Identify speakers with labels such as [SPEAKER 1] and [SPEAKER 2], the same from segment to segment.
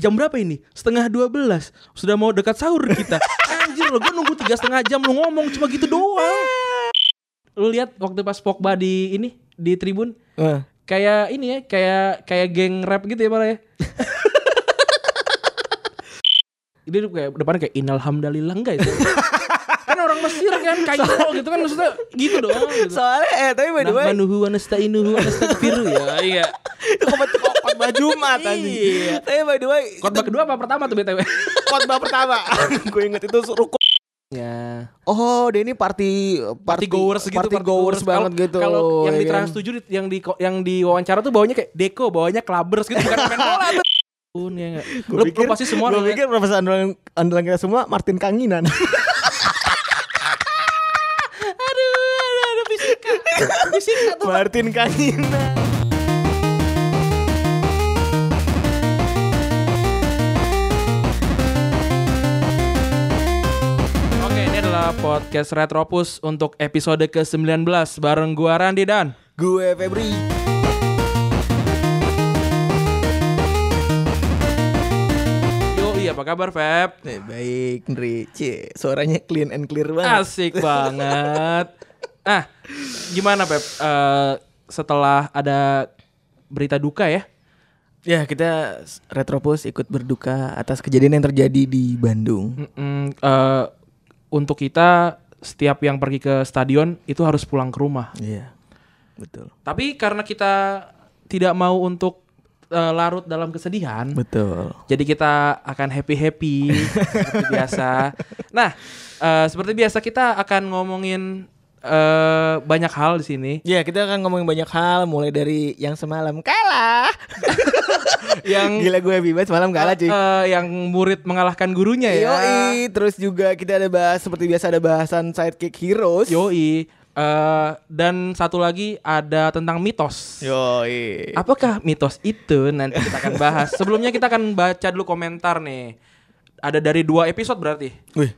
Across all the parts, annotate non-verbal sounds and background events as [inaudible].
[SPEAKER 1] jam berapa ini? Setengah 12 Sudah mau dekat sahur kita. [laughs] Anjir lo gue nunggu tiga setengah jam lu ngomong Cuma gitu doang. Lu lihat waktu pas Pogba di ini Di tribun?
[SPEAKER 2] Eh.
[SPEAKER 1] Kayak ini ya Kayak kayak geng rap gitu ya malah ya? [laughs] Ini tuh kayak depannya kayak Inalhamdulillah enggak itu. [laughs] Kan orang Mesir kan Kairo gitu kan Maksudnya gitu doang gitu.
[SPEAKER 2] Soalnya eh tapi by the way
[SPEAKER 1] Nahmanuhu wa nasta'inuhu wa nastaghfiruh. Ya Iya.
[SPEAKER 2] Khotbah khotbah Jumat anjing.
[SPEAKER 1] Iya.
[SPEAKER 2] Tapi by the way
[SPEAKER 1] Khotbah kedua apa pertama tuh BTW? [laughs]
[SPEAKER 2] khotbah pertama. [laughs] Gue inget itu ruku.
[SPEAKER 1] Ya.
[SPEAKER 2] Oh, dia ini party
[SPEAKER 1] Party goers gitu,
[SPEAKER 2] Party goers banget gitu.
[SPEAKER 1] Kalau yang
[SPEAKER 2] ya
[SPEAKER 1] di? Trans 7 di- yang di yang di wawancara tuh bawanya kayak Deko, bawanya clubbers gitu bukan main bola tuh. Pun ya enggak. Lu, lu pasti semua
[SPEAKER 2] gue
[SPEAKER 1] ngeliat-
[SPEAKER 2] pikir profesor andalan, andalan kita semua Martin Kanginan. [laughs]
[SPEAKER 1] aduh, aduh, aduh fisika. fisika tuh.
[SPEAKER 2] Martin Kanginan.
[SPEAKER 1] Podcast Retropus untuk episode ke-19 bareng gua Randi dan
[SPEAKER 2] Gue Febri.
[SPEAKER 1] Yo, iya apa kabar Feb?
[SPEAKER 2] Eh, baik, Nri. Cie, suaranya clean and clear banget.
[SPEAKER 1] Asik banget. Ah, gimana Pep? Eh, setelah ada berita duka ya?
[SPEAKER 2] Ya, kita Retropus ikut berduka atas kejadian yang terjadi di Bandung.
[SPEAKER 1] Mm-mm, eh, untuk kita setiap yang pergi ke stadion itu harus pulang ke rumah.
[SPEAKER 2] Iya. Betul.
[SPEAKER 1] Tapi karena kita tidak mau untuk eh, larut dalam kesedihan,
[SPEAKER 2] Betul.
[SPEAKER 1] jadi kita akan happy happy [laughs] seperti biasa. Nah, eh, seperti biasa kita akan ngomongin eh, banyak hal di sini.
[SPEAKER 2] Ya, kita akan ngomongin banyak hal mulai dari yang semalam kalah. [laughs]
[SPEAKER 1] Yang
[SPEAKER 2] Gila gue bebas semalam kalah cuy.
[SPEAKER 1] eh, yang murid mengalahkan gurunya ya.
[SPEAKER 2] Yoi, terus juga kita ada bahas seperti biasa ada bahasan sidekick heroes.
[SPEAKER 1] Yoi. Eh, dan satu lagi ada tentang mitos.
[SPEAKER 2] Yoi.
[SPEAKER 1] Apakah mitos itu nanti kita akan bahas. [laughs] Sebelumnya kita akan baca dulu komentar nih. Ada dari dua episode berarti.
[SPEAKER 2] Wih,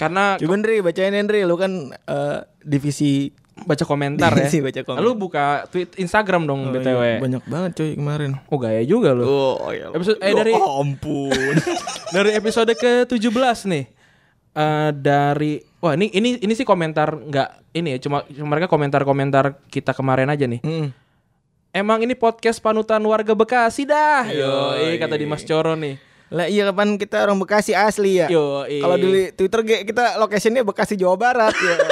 [SPEAKER 1] Karena
[SPEAKER 2] coba Ndri bacain Ndri, lu kan eh, divisi
[SPEAKER 1] baca komentar ya.
[SPEAKER 2] Baca komen.
[SPEAKER 1] Lu buka tweet Instagram dong
[SPEAKER 2] Oh,
[SPEAKER 1] BTW.
[SPEAKER 2] iya, banyak banget cuy kemarin.
[SPEAKER 1] Oh gaya juga lu.
[SPEAKER 2] Oh, iya.
[SPEAKER 1] Episode eh dari
[SPEAKER 2] Oh, ampun. [laughs]
[SPEAKER 1] dari episode ke-17 nih. Eh dari wah ini ini ini sih komentar nggak ini ya cuma cuma mereka komentar-komentar kita kemarin aja nih.
[SPEAKER 2] Hmm.
[SPEAKER 1] Emang ini podcast panutan warga Bekasi dah. Yo, kata Dimas Coro nih.
[SPEAKER 2] Lah iya kapan kita orang Bekasi asli ya?
[SPEAKER 1] Yo,
[SPEAKER 2] Kalau di Twitter kita locationnya Bekasi Jawa Barat ya. [laughs]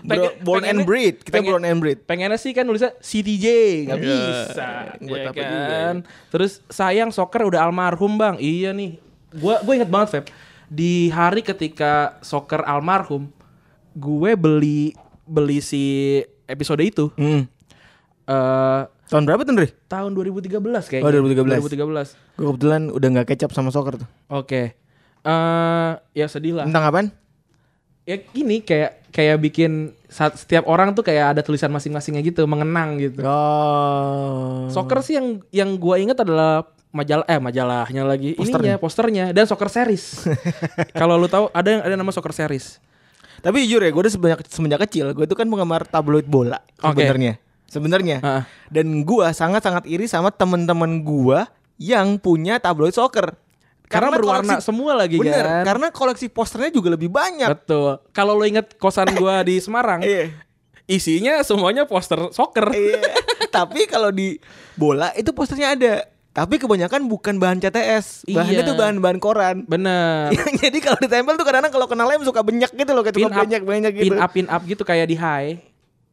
[SPEAKER 2] Bro, born and breed, kita
[SPEAKER 1] pengen-
[SPEAKER 2] born and breed.
[SPEAKER 1] pengennya sih kan nulisnya CTJ nggak
[SPEAKER 2] Iya,
[SPEAKER 1] bisa
[SPEAKER 2] buat
[SPEAKER 1] ya
[SPEAKER 2] apa juga
[SPEAKER 1] kan terus sayang soccer udah almarhum bang iya nih gua gue inget banget Feb di hari ketika soccer almarhum gue beli beli si episode itu
[SPEAKER 2] Hmm.
[SPEAKER 1] eh
[SPEAKER 2] Tahun berapa tuh, Ndri?
[SPEAKER 1] tahun 2013 kayaknya
[SPEAKER 2] Oh, 2013.
[SPEAKER 1] 2013
[SPEAKER 2] Gue kebetulan udah nggak kecap sama soccer tuh.
[SPEAKER 1] oke eh ya sedih lah
[SPEAKER 2] Tentang apaan?
[SPEAKER 1] ya gini kayak kayak bikin saat setiap orang tuh kayak ada tulisan masing-masingnya gitu mengenang gitu
[SPEAKER 2] Oh.
[SPEAKER 1] Soccer sih yang yang gua inget adalah majalah eh majalahnya lagi ininya posternya dan soccer series. [laughs] Kalau lu tahu ada yang ada nama soccer series.
[SPEAKER 2] Tapi jujur ya, gue udah semenjak, semenjak kecil, gue itu kan penggemar tabloid bola
[SPEAKER 1] Oke.
[SPEAKER 2] sebenarnya. Sebenarnya.
[SPEAKER 1] Heeh.
[SPEAKER 2] Dan gua sangat-sangat iri sama teman-teman gua yang punya tabloid soccer.
[SPEAKER 1] Karena, berwarna
[SPEAKER 2] koleksi-
[SPEAKER 1] semua lagi
[SPEAKER 2] Bener,
[SPEAKER 1] kan.
[SPEAKER 2] karena koleksi posternya juga lebih banyak.
[SPEAKER 1] Betul. Kalau lu inget kosan [laughs] gua di Semarang,
[SPEAKER 2] Iya.
[SPEAKER 1] isinya semuanya poster soccer.
[SPEAKER 2] Iya. [laughs] Tapi kalau di bola itu posternya ada. Tapi kebanyakan bukan bahan CTS. Bahannya
[SPEAKER 1] Iya.
[SPEAKER 2] tuh bahan-bahan koran.
[SPEAKER 1] Bener. [laughs]
[SPEAKER 2] Jadi kalau ditempel tuh kadang-kadang kalau kena lem suka benyak gitu loh, kayak
[SPEAKER 1] Pin up,
[SPEAKER 2] benyak-benyak gitu.
[SPEAKER 1] pin up, pin up gitu kayak di high.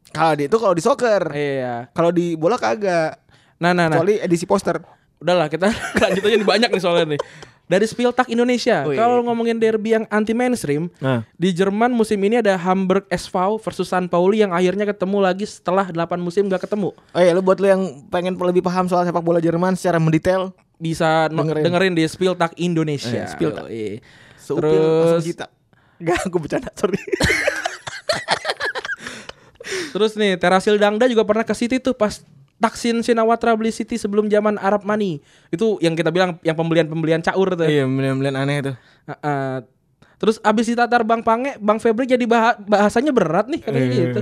[SPEAKER 2] Kalau di itu kalau di soccer.
[SPEAKER 1] Iya.
[SPEAKER 2] Kalau di bola kagak.
[SPEAKER 1] Nah, nah, nah.
[SPEAKER 2] Kecuali edisi poster.
[SPEAKER 1] Udahlah kita [laughs] lanjut aja nih banyak nih soalnya nih. Dari Spieltag Indonesia.
[SPEAKER 2] Wih.
[SPEAKER 1] Kalau ngomongin derby yang anti mainstream,
[SPEAKER 2] Nah.
[SPEAKER 1] di Jerman musim ini ada Hamburg SV versus San Pauli yang akhirnya ketemu lagi setelah 8 musim gak ketemu.
[SPEAKER 2] Oh iya, lu buat lu yang pengen lebih paham soal sepak bola Jerman secara mendetail,
[SPEAKER 1] Bisa
[SPEAKER 2] Dengerin.
[SPEAKER 1] dengerin. di Spieltag Indonesia.
[SPEAKER 2] Eh, Spieltag. Seupil langsung
[SPEAKER 1] Terus.
[SPEAKER 2] Enggak, gue bercanda, sorry. [laughs]
[SPEAKER 1] terus nih Terasil Dangda juga pernah ke City tuh pas Taksin Sinawatra beli City sebelum zaman Arab Money. Itu yang kita bilang yang pembelian-pembelian caur tuh.
[SPEAKER 2] iya, bener-bener aneh tuh.
[SPEAKER 1] Heeh. Terus abis ditatar Bang Pange, Bang Febri jadi bah- bahasanya berat nih katanya
[SPEAKER 2] Iya.
[SPEAKER 1] gitu.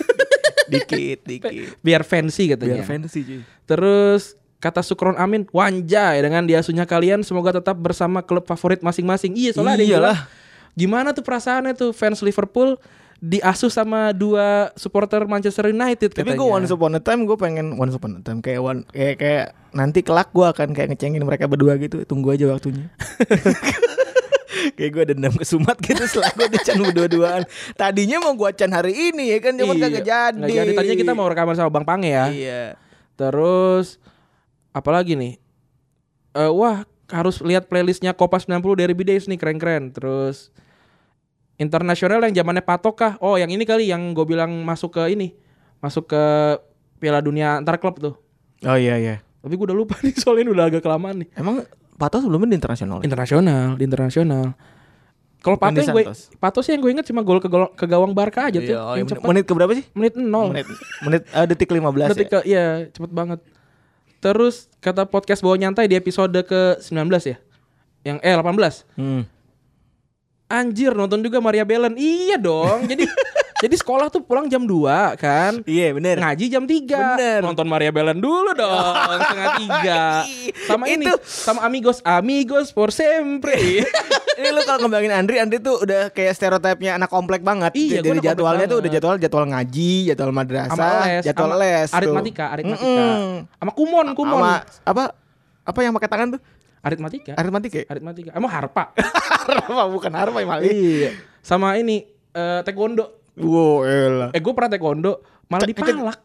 [SPEAKER 1] [laughs]
[SPEAKER 2] dikit, dikit.
[SPEAKER 1] Biar fancy katanya.
[SPEAKER 2] Biar fancy cuy.
[SPEAKER 1] Terus Kata Sukron Amin, wanjay dengan diasuhnya kalian semoga tetap bersama klub favorit masing-masing. Iya, soalnya ada yang
[SPEAKER 2] Iyalah.
[SPEAKER 1] bilang, Gimana tuh perasaannya tuh fans Liverpool diasuh sama dua supporter Manchester United
[SPEAKER 2] Tapi gue once upon a time gue pengen once upon a time kayak one, kayak kayak nanti kelak gue akan kayak ngecengin mereka berdua gitu. Tunggu aja waktunya. [laughs] kayak gue dendam ke Sumat gitu setelah gue dican berdua-duaan. Tadinya mau gue can hari ini ya kan cuma
[SPEAKER 1] Iya,
[SPEAKER 2] kagak jadi.
[SPEAKER 1] nggak jadi. Tadinya kita mau rekaman sama Bang Pange ya.
[SPEAKER 2] Iya.
[SPEAKER 1] Terus apalagi nih? Eh wah harus lihat playlistnya Kopas 90 dari Bidays nih keren-keren. Terus internasional yang zamannya Patok kah? Oh yang ini kali yang gue bilang masuk ke ini, masuk ke Piala Dunia antar klub tuh.
[SPEAKER 2] Oh iya iya.
[SPEAKER 1] Tapi gue udah lupa [laughs] nih soalnya ini udah agak kelamaan nih.
[SPEAKER 2] Emang Pato sebelumnya di internasional.
[SPEAKER 1] Internasional, di internasional. Kalau Pato yang gue. Pato sih yang gue inget cuma gol ke, gol- ke gawang Barca aja tuh.
[SPEAKER 2] Iya, oh,
[SPEAKER 1] yang
[SPEAKER 2] iya,
[SPEAKER 1] cepet.
[SPEAKER 2] menit ke berapa sih?
[SPEAKER 1] menit nol.
[SPEAKER 2] Menit menit eh, detik 15
[SPEAKER 1] Detik
[SPEAKER 2] ya.
[SPEAKER 1] ke, iya cepet banget. Terus kata podcast bawa nyantai di episode ke 19 ya. Yang eh 18.
[SPEAKER 2] Hmm.
[SPEAKER 1] Anjir nonton juga Maria Belen. Iya dong. Jadi [laughs] jadi sekolah tuh pulang jam 2 kan.
[SPEAKER 2] Iya bener.
[SPEAKER 1] Ngaji jam 3
[SPEAKER 2] Bener.
[SPEAKER 1] Nonton Maria Belen dulu dong [laughs] Setengah tiga Sama ini
[SPEAKER 2] Itu-
[SPEAKER 1] Sama Amigos Amigos por sempre [laughs]
[SPEAKER 2] Ini lu kalau ngembangin Andri, Andri tuh udah kayak stereotipnya anak komplek banget.
[SPEAKER 1] Iya, anak
[SPEAKER 2] jadwalnya tuh udah jadwal jadwal ngaji, jadwal madrasah,
[SPEAKER 1] les
[SPEAKER 2] jadwal les.
[SPEAKER 1] Aritmatika Aritmatika. Sama kumon Kumon
[SPEAKER 2] Sama apa? Apa yang pakai tangan tuh?
[SPEAKER 1] Aritmatika
[SPEAKER 2] Aritmatika. ya?
[SPEAKER 1] Aritmatika Emang harpa [laughs]
[SPEAKER 2] Harpa bukan harpa yang maling.
[SPEAKER 1] Iya Sama ini eh, Taekwondo
[SPEAKER 2] Wow, elah.
[SPEAKER 1] Eh gue pernah taekwondo Malah dipalak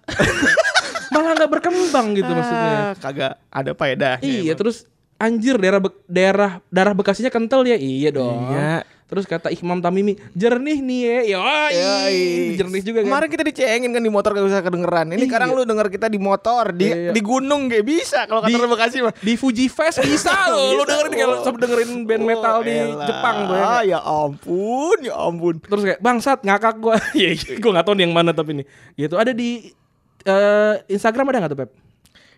[SPEAKER 1] [laughs] Malah gak berkembang gitu maksudnya
[SPEAKER 2] Ah, kagak ada faedahnya.
[SPEAKER 1] Iya
[SPEAKER 2] emang.
[SPEAKER 1] terus Anjir daerah be- daerah darah bekasinya kental ya iya dong.
[SPEAKER 2] Iya.
[SPEAKER 1] Terus kata Imam Tamimi jernih nih ya. Yoi, jernih juga kan.
[SPEAKER 2] Kemarin kita dicengin kan di motor gak bisa kedengeran. Ini
[SPEAKER 1] Iya.
[SPEAKER 2] sekarang lu denger kita di motor, di
[SPEAKER 1] Iya.
[SPEAKER 2] di gunung gak bisa kalau kata Bekasi mah.
[SPEAKER 1] di Fuji Fest bisa [laughs] loh. Lu dengerin kayak sama dengerin band metal di
[SPEAKER 2] elah.
[SPEAKER 1] Jepang tuh ya.
[SPEAKER 2] Ah, ya ampun, ya ampun.
[SPEAKER 1] Terus kayak bangsat ngakak gua. [laughs] Iya, gua enggak tahu nih yang mana tapi nih. Gitu ada di eh, Instagram ada nggak tuh Pep?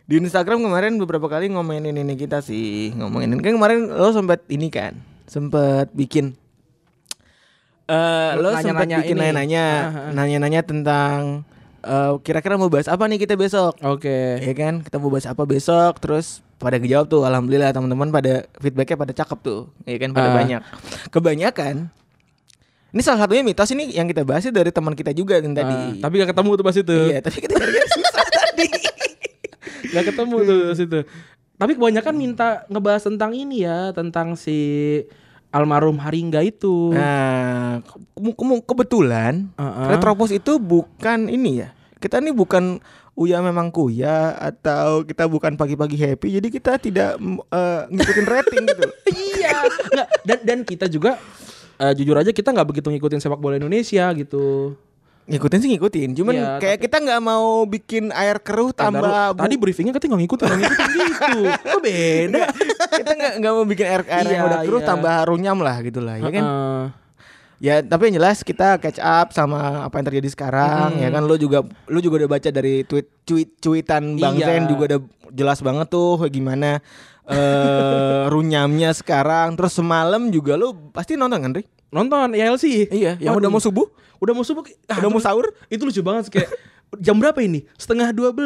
[SPEAKER 2] Di Instagram kemarin beberapa kali ngomenin ini kita sih, ngomongin ini kan kemarin lo sempat ini kan, sempat bikin eh lo sempat bikin nanya-nanya,
[SPEAKER 1] Ah, ah.
[SPEAKER 2] nanya-nanya tentang eh, kira-kira mau bahas apa nih kita besok.
[SPEAKER 1] Oke.
[SPEAKER 2] Ya kan, kita mau bahas apa besok, terus pada ngejawab tuh, alhamdulillah teman-teman pada feedbacknya pada cakep tuh, ya kan pada
[SPEAKER 1] Ah.
[SPEAKER 2] banyak. Kebanyakan, ini salah satunya mitos ini yang kita bahas dari teman kita juga yang
[SPEAKER 1] Ah,
[SPEAKER 2] tadi.
[SPEAKER 1] tapi gak ketemu tuh pas itu.
[SPEAKER 2] Iya, tapi kita susah [laughs] tadi.
[SPEAKER 1] Gak ketemu tuh pas itu. Tapi kebanyakan minta ngebahas tentang ini ya, tentang si almarhum Haringga itu.
[SPEAKER 2] Nah, ke- ke- kebetulan
[SPEAKER 1] Uh-uh.
[SPEAKER 2] Retropos itu bukan ini ya. Kita ini bukan Uya memang kuya atau kita bukan pagi-pagi happy. Jadi kita tidak eh, ngikutin rating gitu. [laughs]
[SPEAKER 1] iya. Nggak, dan dan kita juga eh, jujur aja kita nggak begitu ngikutin sepak bola Indonesia gitu.
[SPEAKER 2] Ngikutin sih ngikutin. Cuman
[SPEAKER 1] Iya,
[SPEAKER 2] kayak kita nggak mau bikin air keruh tambah
[SPEAKER 1] lu-
[SPEAKER 2] bu-
[SPEAKER 1] tadi briefingnya katanya nggak ngikutin, nggak ngikutin gitu. [laughs] Kok beda?
[SPEAKER 2] kita nggak nggak mau bikin air air yang
[SPEAKER 1] Iya,
[SPEAKER 2] udah keruh
[SPEAKER 1] iya.
[SPEAKER 2] tambah runyam lah gitu lah ya kan.
[SPEAKER 1] Heeh.
[SPEAKER 2] Ya tapi yang jelas kita catch up sama apa yang terjadi sekarang ya kan lu juga lu juga udah baca dari tweet tweet tweetan Bang
[SPEAKER 1] Iya.
[SPEAKER 2] Zen juga udah jelas banget tuh gimana eh runyamnya sekarang terus semalam juga lu pasti nonton kan Ri?
[SPEAKER 1] Nonton ILC.
[SPEAKER 2] Iya, yang udah mau subuh?
[SPEAKER 1] Udah mau subuh. Ah,
[SPEAKER 2] Udah mau sahur?
[SPEAKER 1] Itu lucu banget kayak jam berapa ini? Setengah 12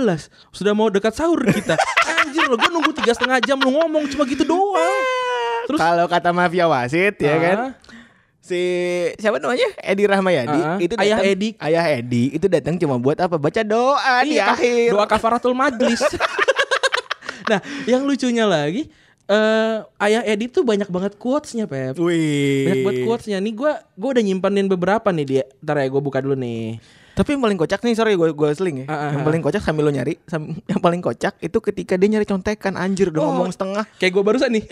[SPEAKER 1] Sudah mau dekat sahur kita. Anjir lo, gue nunggu tiga setengah jam lu ngomong cuma gitu doang. Terus
[SPEAKER 2] Kalau kata mafia wasit ya
[SPEAKER 1] Ah.
[SPEAKER 2] kan si siapa namanya Edi Rahmayadi
[SPEAKER 1] Ah,
[SPEAKER 2] itu
[SPEAKER 1] Ayah
[SPEAKER 2] datang-
[SPEAKER 1] Edi.
[SPEAKER 2] ayah Edi itu datang cuma buat apa baca doa di
[SPEAKER 1] Iya,
[SPEAKER 2] akhir
[SPEAKER 1] doa kafaratul majlis. [laughs] nah, yang lucunya lagi eh ayah Edi tuh banyak banget quotesnya Pep.
[SPEAKER 2] Wih.
[SPEAKER 1] Banyak banget quotesnya. Nih gue gue udah nyimpenin beberapa nih dia. Ntar ya gue buka dulu nih.
[SPEAKER 2] Tapi yang paling kocak nih sorry gue gue seling ya.
[SPEAKER 1] Ah,
[SPEAKER 2] yang
[SPEAKER 1] ah.
[SPEAKER 2] paling kocak sambil lo nyari, sam- yang paling kocak itu ketika dia nyari contekan anjir udah
[SPEAKER 1] Oh.
[SPEAKER 2] ngomong setengah.
[SPEAKER 1] Kayak gue barusan nih.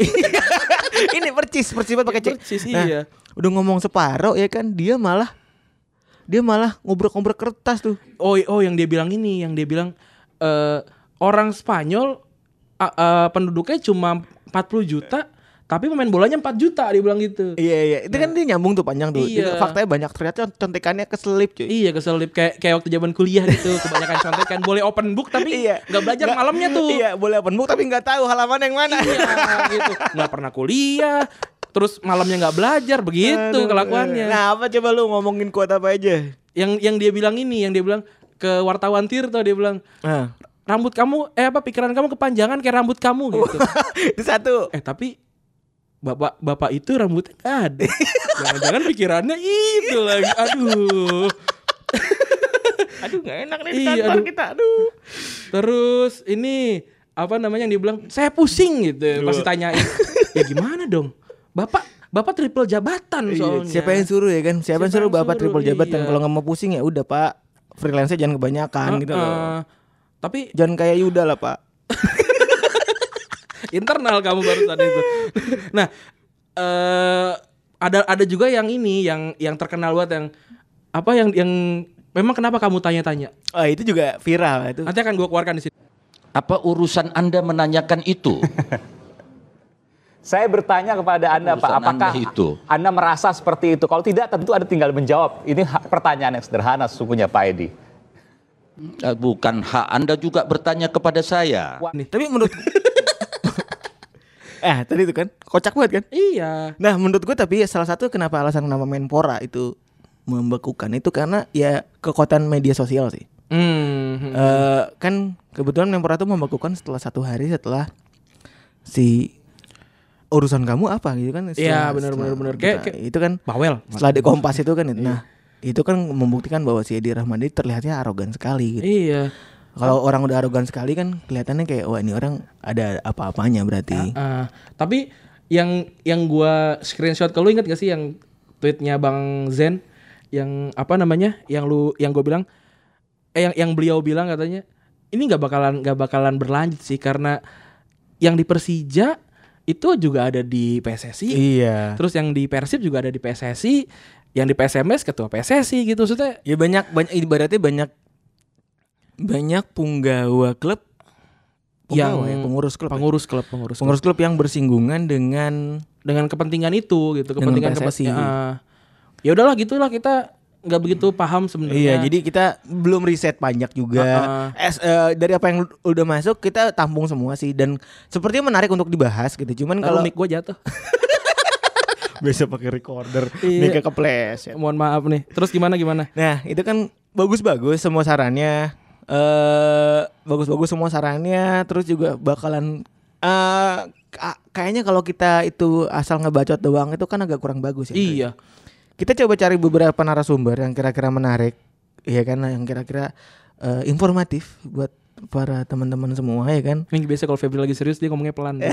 [SPEAKER 1] [laughs]
[SPEAKER 2] Ini percis, percis banget pakai cek.
[SPEAKER 1] Percis,
[SPEAKER 2] Nah,
[SPEAKER 1] iya.
[SPEAKER 2] Udah ngomong separuh ya kan, dia malah dia malah ngobrol-ngobrol kertas tuh.
[SPEAKER 1] Oh, oh yang dia bilang ini, yang dia bilang eh orang Spanyol a- eh, penduduknya cuma 40 juta, tapi pemain bolanya 4 juta dia bilang gitu.
[SPEAKER 2] Iya iya, itu kan dia nyambung tuh panjang tuh.
[SPEAKER 1] Iya.
[SPEAKER 2] Faktanya banyak ternyata contekannya keselip cuy.
[SPEAKER 1] Iya keselip kayak kayak waktu zaman kuliah gitu [laughs] kebanyakan contekan boleh open book tapi
[SPEAKER 2] Iya.
[SPEAKER 1] nggak belajar
[SPEAKER 2] Nggak-
[SPEAKER 1] malamnya tuh
[SPEAKER 2] Iya, boleh open book tapi nggak tahu halaman yang mana.
[SPEAKER 1] iya gitu nggak pernah kuliah terus malamnya nggak belajar begitu
[SPEAKER 2] Aduh.
[SPEAKER 1] kelakuannya
[SPEAKER 2] Nah, apa coba lu ngomongin kuat apa aja?
[SPEAKER 1] yang yang dia bilang ini yang dia bilang ke wartawan Tirto dia bilang
[SPEAKER 2] Nah.
[SPEAKER 1] Rambut kamu eh apa pikiran kamu kepanjangan kayak rambut kamu gitu. [laughs]
[SPEAKER 2] itu satu.
[SPEAKER 1] eh tapi bapak bapak itu rambutnya nggak ada. [laughs] Jangan-jangan pikirannya itu lagi. Aduh. [laughs]
[SPEAKER 2] Aduh nggak enak nih
[SPEAKER 1] di kantor aduh.
[SPEAKER 2] kita. Aduh.
[SPEAKER 1] Terus ini apa namanya yang dibilang saya pusing gitu pasti tanyain ya gimana dong bapak bapak triple jabatan soalnya
[SPEAKER 2] Siapa yang suruh ya kan? Siapa, yang suruh bapak triple jabatan?
[SPEAKER 1] iya.
[SPEAKER 2] Kalau nggak mau pusing ya udah pak. Freelance jangan kebanyakan gitu loh.
[SPEAKER 1] Heeh. Tapi
[SPEAKER 2] Jangan kayak Yuda lah pak. [laughs]
[SPEAKER 1] internal kamu barusan itu nah eh ada ada juga yang ini yang yang terkenal banget yang apa yang yang memang kenapa kamu tanya-tanya
[SPEAKER 2] Oh itu juga viral itu.
[SPEAKER 1] nanti akan gue keluarkan di sini
[SPEAKER 3] Apa urusan Anda menanyakan itu? [laughs]
[SPEAKER 4] Saya bertanya kepada Anda, Pak,
[SPEAKER 3] Urusan
[SPEAKER 4] apakah
[SPEAKER 3] Anda itu.
[SPEAKER 4] Anda merasa seperti itu? Kalau tidak, tentu Anda tinggal menjawab. Ini pertanyaan yang sederhana sesungguhnya, Pak Edi.
[SPEAKER 3] Eh, Bukan hak Anda juga bertanya kepada saya.
[SPEAKER 2] Tapi menurut [laughs] Eh tadi itu kan kocak banget kan?
[SPEAKER 1] iya
[SPEAKER 2] Nah menurut gue tapi salah satu kenapa alasan nama Menpora itu membekukan itu karena ya kekuatan media sosial sih.
[SPEAKER 1] hmm.
[SPEAKER 2] Eh kan kebetulan Menpora itu membekukan setelah satu hari setelah si urusan kamu apa gitu kan?
[SPEAKER 1] Iya, benar, benar, benar. kayak-
[SPEAKER 2] itu kan
[SPEAKER 1] bawel
[SPEAKER 2] setelah di Kompas itu kan itu. Nah itu kan membuktikan bahwa si Edi Rahmadi terlihatnya arogan sekali gitu.
[SPEAKER 1] iya
[SPEAKER 2] Kalau orang udah arogan sekali kan kelihatannya kayak wah ini orang ada apa-apanya berarti.
[SPEAKER 1] Ah, tapi yang yang gua screenshot kalau inget gak sih yang tweetnya Bang Zen yang apa namanya yang lu yang gue bilang eh yang yang beliau bilang katanya ini nggak bakalan nggak bakalan berlanjut sih karena yang di Persija itu juga ada di PSSI
[SPEAKER 2] Iya.
[SPEAKER 1] terus yang di Persib juga ada di PSSI yang di PSMS ketua PSSI gitu maksudnya
[SPEAKER 2] Ya banyak banyak ibaratnya banyak banyak punggawa klub
[SPEAKER 1] yang
[SPEAKER 2] punggawa ya, pengurus klub. ya.
[SPEAKER 1] pengurus klub pengurus klub.
[SPEAKER 2] Pengurus klub yang bersinggungan dengan
[SPEAKER 1] dengan kepentingan itu gitu kepentingan
[SPEAKER 2] PSSI.
[SPEAKER 1] ah. ya udahlah gitulah kita nggak begitu paham
[SPEAKER 2] Iya,
[SPEAKER 1] sebenarnya
[SPEAKER 2] jadi kita belum riset banyak juga.
[SPEAKER 1] Ah,
[SPEAKER 2] Es, eh, dari apa yang udah masuk kita tampung semua sih dan sepertinya menarik untuk dibahas gitu. Cuman
[SPEAKER 1] kalau mic gue jatuh [laughs] [laughs]
[SPEAKER 2] biasa pakai recorder,
[SPEAKER 1] Iya.
[SPEAKER 2] mic kepleset.
[SPEAKER 1] mohon maaf nih terus gimana gimana
[SPEAKER 2] Nah, itu kan bagus-bagus semua sarannya. Eh bagus-bagus semua sarannya, terus juga bakalan eh ka- kayaknya kalau kita itu asal ngebacot doang itu kan agak kurang bagus ya.
[SPEAKER 1] iya
[SPEAKER 2] Kita coba cari beberapa narasumber yang kira-kira menarik, ya kan, yang kira-kira eh, informatif buat para teman-teman semua ya kan.
[SPEAKER 1] ini biasa kalau Febri lagi serius dia ngomongnya pelan [laughs]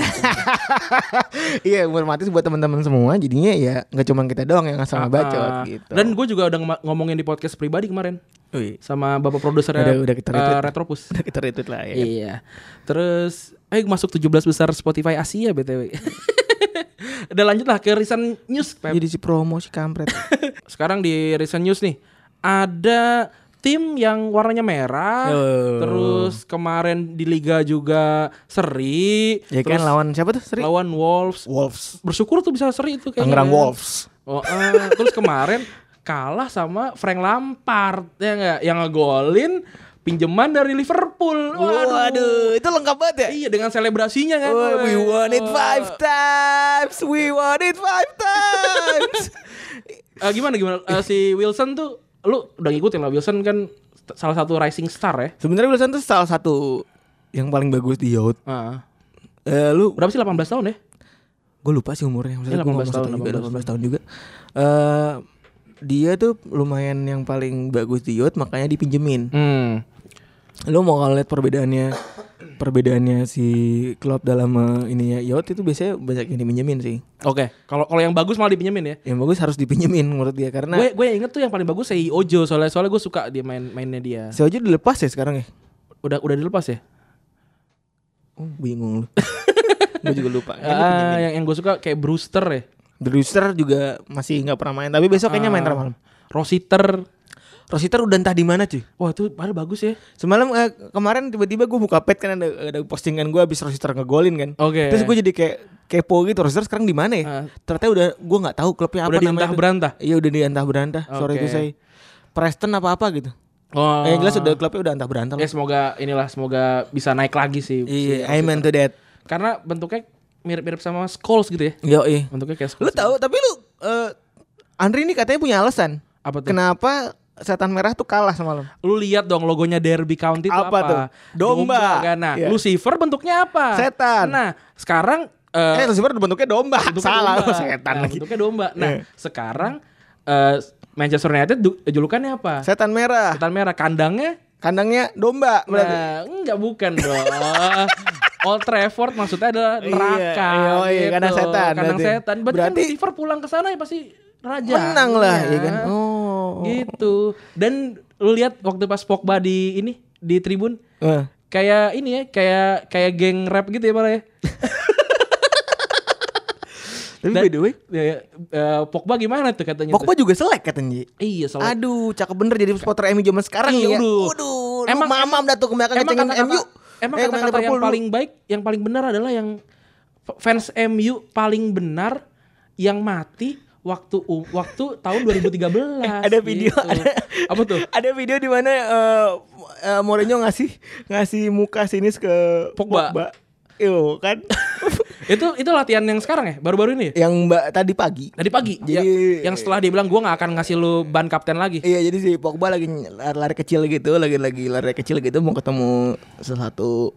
[SPEAKER 2] Iya, informatif buat teman-teman semua. Jadinya ya nggak cuma kita doang yang asal ngebacot
[SPEAKER 1] Ah,
[SPEAKER 2] gitu.
[SPEAKER 1] dan gue juga udah ngomongin di podcast pribadi kemarin
[SPEAKER 2] Wih,
[SPEAKER 1] sama bapak produser
[SPEAKER 2] Udah- udah kita retweet.
[SPEAKER 1] Retropus [laughs]
[SPEAKER 2] kita retweet lah ya.
[SPEAKER 1] Iya. Terus eh masuk 17 besar Spotify Asia BTW. [laughs] Udah lanjut lah ke recent news. Pep.
[SPEAKER 2] Jadi si promo si kampret.
[SPEAKER 1] Sekarang di recent news nih ada tim yang warnanya merah.
[SPEAKER 2] Oh.
[SPEAKER 1] Terus kemarin di liga juga seri.
[SPEAKER 2] ya kan
[SPEAKER 1] terus
[SPEAKER 2] lawan siapa tuh? Seri?
[SPEAKER 1] lawan Wolves.
[SPEAKER 2] Wolves.
[SPEAKER 1] Bersyukur tuh bisa seri itu kayaknya.
[SPEAKER 2] Tangerang. Wolves.
[SPEAKER 1] Oh, eh, terus kemarin kalah sama Frank Lampard ya nggak yang ngegolin pinjaman dari Liverpool.
[SPEAKER 2] Waduh, itu lengkap banget ya.
[SPEAKER 1] Iya dengan selebrasinya kan.
[SPEAKER 2] Wah, we won it five times. We won it five times.
[SPEAKER 1] Eh, [laughs] gimana gimana Eh, si Wilson tuh lu udah ngikutin lah Wilson kan salah satu rising star ya.
[SPEAKER 2] Sebenarnya Wilson tuh salah satu yang paling bagus di Youth.
[SPEAKER 1] Heeh.
[SPEAKER 2] Eh, lu
[SPEAKER 1] berapa sih 18 tahun ya?
[SPEAKER 2] gue lupa sih umurnya maksudnya gua
[SPEAKER 1] 18
[SPEAKER 2] nggak
[SPEAKER 1] tahun,
[SPEAKER 2] tahu juga
[SPEAKER 1] 18
[SPEAKER 2] 18 tahun juga eh dia tuh lumayan yang paling bagus di youth makanya dipinjemin
[SPEAKER 1] Hmm.
[SPEAKER 2] lu mau lihat perbedaannya perbedaannya si klub dalam eh, ininya youth itu biasanya banyak yang dipinjemin sih
[SPEAKER 1] Oke, kalau kalau yang bagus malah dipinjemin ya.
[SPEAKER 2] yang bagus harus dipinjemin menurut dia karena
[SPEAKER 1] Gue gue inget tuh yang paling bagus si Ojo soalnya soalnya gue suka dia main mainnya dia.
[SPEAKER 2] si Ojo dilepas ya sekarang ya
[SPEAKER 1] Udah udah dilepas ya?
[SPEAKER 2] oh, bingung lu [laughs] gue juga lupa
[SPEAKER 1] Ah, yang yang gue suka kayak Brewster ya.
[SPEAKER 2] Brewster juga masih nggak pernah main tapi besok kayaknya main
[SPEAKER 1] Ah,
[SPEAKER 2] malam
[SPEAKER 1] Rositer.
[SPEAKER 2] Rositer udah entah di mana cuy
[SPEAKER 1] Wah, itu padahal bagus ya.
[SPEAKER 2] Semalam eh, kemarin tiba-tiba gue buka pet kan ada, ada postingan gue habis Rositer ngegolin kan.
[SPEAKER 1] Oke.
[SPEAKER 2] Terus gue jadi kayak kepo gitu Rositer sekarang di mana ya?
[SPEAKER 1] Ah.
[SPEAKER 2] Ternyata udah gue nggak tahu klubnya apa
[SPEAKER 1] Udah
[SPEAKER 2] namanya. tuh.
[SPEAKER 1] berantah.
[SPEAKER 2] Iya udah diantah berantah. Sore
[SPEAKER 1] Oke.
[SPEAKER 2] itu saya Preston apa apa gitu.
[SPEAKER 1] Oh.
[SPEAKER 2] Eh, yang jelas udah klubnya udah antah berantah.
[SPEAKER 1] Ya semoga inilah semoga bisa naik lagi sih.
[SPEAKER 2] Iya,
[SPEAKER 1] si
[SPEAKER 2] amen to that.
[SPEAKER 1] Karena bentuknya mirip-mirip sama Scholes gitu ya.
[SPEAKER 2] Yo
[SPEAKER 1] Bentuknya kayak
[SPEAKER 2] Lu
[SPEAKER 1] Scholes.
[SPEAKER 2] tahu tapi lu eh Andri ini katanya punya alasan.
[SPEAKER 1] apa tuh?
[SPEAKER 2] Kenapa setan merah tuh kalah sama lo.
[SPEAKER 1] Lu lihat dong logonya Derby County itu
[SPEAKER 2] Apa
[SPEAKER 1] apa?
[SPEAKER 2] tuh? Domba.
[SPEAKER 1] kan? Nah,
[SPEAKER 2] Iya.
[SPEAKER 1] Lucifer bentuknya apa?
[SPEAKER 2] Setan.
[SPEAKER 1] Nah, sekarang eh,
[SPEAKER 2] Eh, Lucifer bentuknya domba.
[SPEAKER 1] bentuknya
[SPEAKER 2] Salah
[SPEAKER 1] domba.
[SPEAKER 2] setan
[SPEAKER 1] Nah,
[SPEAKER 2] lagi.
[SPEAKER 1] Bentuknya domba. Nah,
[SPEAKER 2] Iya.
[SPEAKER 1] sekarang eh, Manchester United julukannya apa?
[SPEAKER 2] Setan merah.
[SPEAKER 1] Setan merah. Kandangnya
[SPEAKER 2] Kandangnya domba berarti.
[SPEAKER 1] Nah, enggak bukan dong. Old Trafford maksudnya adalah
[SPEAKER 2] Iya,
[SPEAKER 1] neraka.
[SPEAKER 2] iya, iya,
[SPEAKER 1] gitu.
[SPEAKER 2] kandang setan
[SPEAKER 1] Kandang
[SPEAKER 2] berarti.
[SPEAKER 1] setan. Berarti,
[SPEAKER 2] Berarti-
[SPEAKER 1] kan Lucifer pulang ke sana ya pasti raja.
[SPEAKER 2] Menang lah,
[SPEAKER 1] Iya.
[SPEAKER 2] ya kan? Oh.
[SPEAKER 1] Gitu. Dan lu lihat waktu pas Pogba di ini di tribun
[SPEAKER 2] Eh.
[SPEAKER 1] kayak ini ya, kayak kayak geng rap gitu ya malah ya. [laughs]
[SPEAKER 2] Tapi
[SPEAKER 1] Dan-
[SPEAKER 2] by the way,
[SPEAKER 1] Ya, ya, eh, Pogba gimana tuh katanya?
[SPEAKER 2] Pogba
[SPEAKER 1] tuh?
[SPEAKER 2] juga selek katanya.
[SPEAKER 1] Iya, soalnya
[SPEAKER 2] Aduh, cakep bener jadi supporter MU zaman sekarang
[SPEAKER 1] Iya,
[SPEAKER 2] ya.
[SPEAKER 1] udah. Emang-
[SPEAKER 2] emang mamam dah tuh ke belakang
[SPEAKER 1] emang
[SPEAKER 2] ngecengin MU.
[SPEAKER 1] emang
[SPEAKER 2] Eh,
[SPEAKER 1] kata-kata yang
[SPEAKER 2] Liverpool.
[SPEAKER 1] paling baik, yang paling benar adalah yang fans MU paling benar yang mati waktu u- waktu tahun 2013. [laughs]
[SPEAKER 2] ada video
[SPEAKER 1] gitu.
[SPEAKER 2] ada
[SPEAKER 1] apa tuh? [laughs]
[SPEAKER 2] ada video di mana eh, eh, Mourinho ngasih ngasih muka sinis ke
[SPEAKER 1] Pogba.
[SPEAKER 2] Yo kan [laughs]
[SPEAKER 1] itu itu latihan yang sekarang ya, baru-baru ini ya?
[SPEAKER 2] yang Mbak tadi pagi.
[SPEAKER 1] Tadi pagi.
[SPEAKER 2] Jadi-
[SPEAKER 1] Ya, yang setelah dia bilang gua nggak akan ngasih lu ban kapten lagi.
[SPEAKER 2] Iya jadi si Pogba lagi lari-lari kecil gitu, lagi-lagi lari kecil gitu mau ketemu salah satu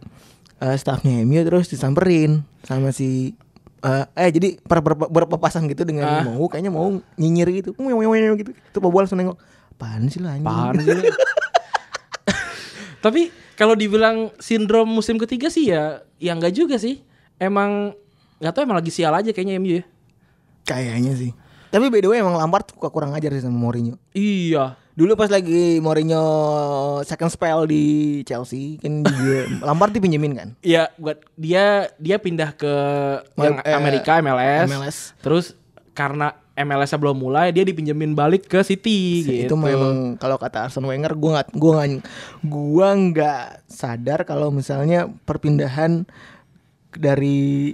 [SPEAKER 2] eh, staffnya MU terus disamperin sama si eh, eh jadi per, ber- berpapasan gitu dengan
[SPEAKER 1] Ah.
[SPEAKER 2] mau kayaknya mau nyinyir gitu. Gitu. Itu Pogba langsung nengok. Apaan sih lah anjing?"
[SPEAKER 1] Apaan sih lu? [laughs] Tapi kalau dibilang sindrom musim ketiga sih ya, ya enggak juga sih. Emang nggak tahu emang lagi sial aja kayaknya MU ya.
[SPEAKER 2] Kayaknya sih. Tapi by the way emang Lampard suka kurang ajar sih sama Mourinho.
[SPEAKER 1] Iya.
[SPEAKER 2] Dulu pas lagi Mourinho second spell di Chelsea kan dia [laughs] Lampard dipinjemin kan.
[SPEAKER 1] Iya, buat dia dia pindah ke yang
[SPEAKER 2] eh,
[SPEAKER 1] Amerika MLS.
[SPEAKER 2] MLS.
[SPEAKER 1] Terus karena MLS-nya belum mulai, dia dipinjemin balik ke City gitu.
[SPEAKER 2] Itu memang kalau kata Arsene Wenger gua nggak gua nggak gua nggak sadar kalau misalnya perpindahan dari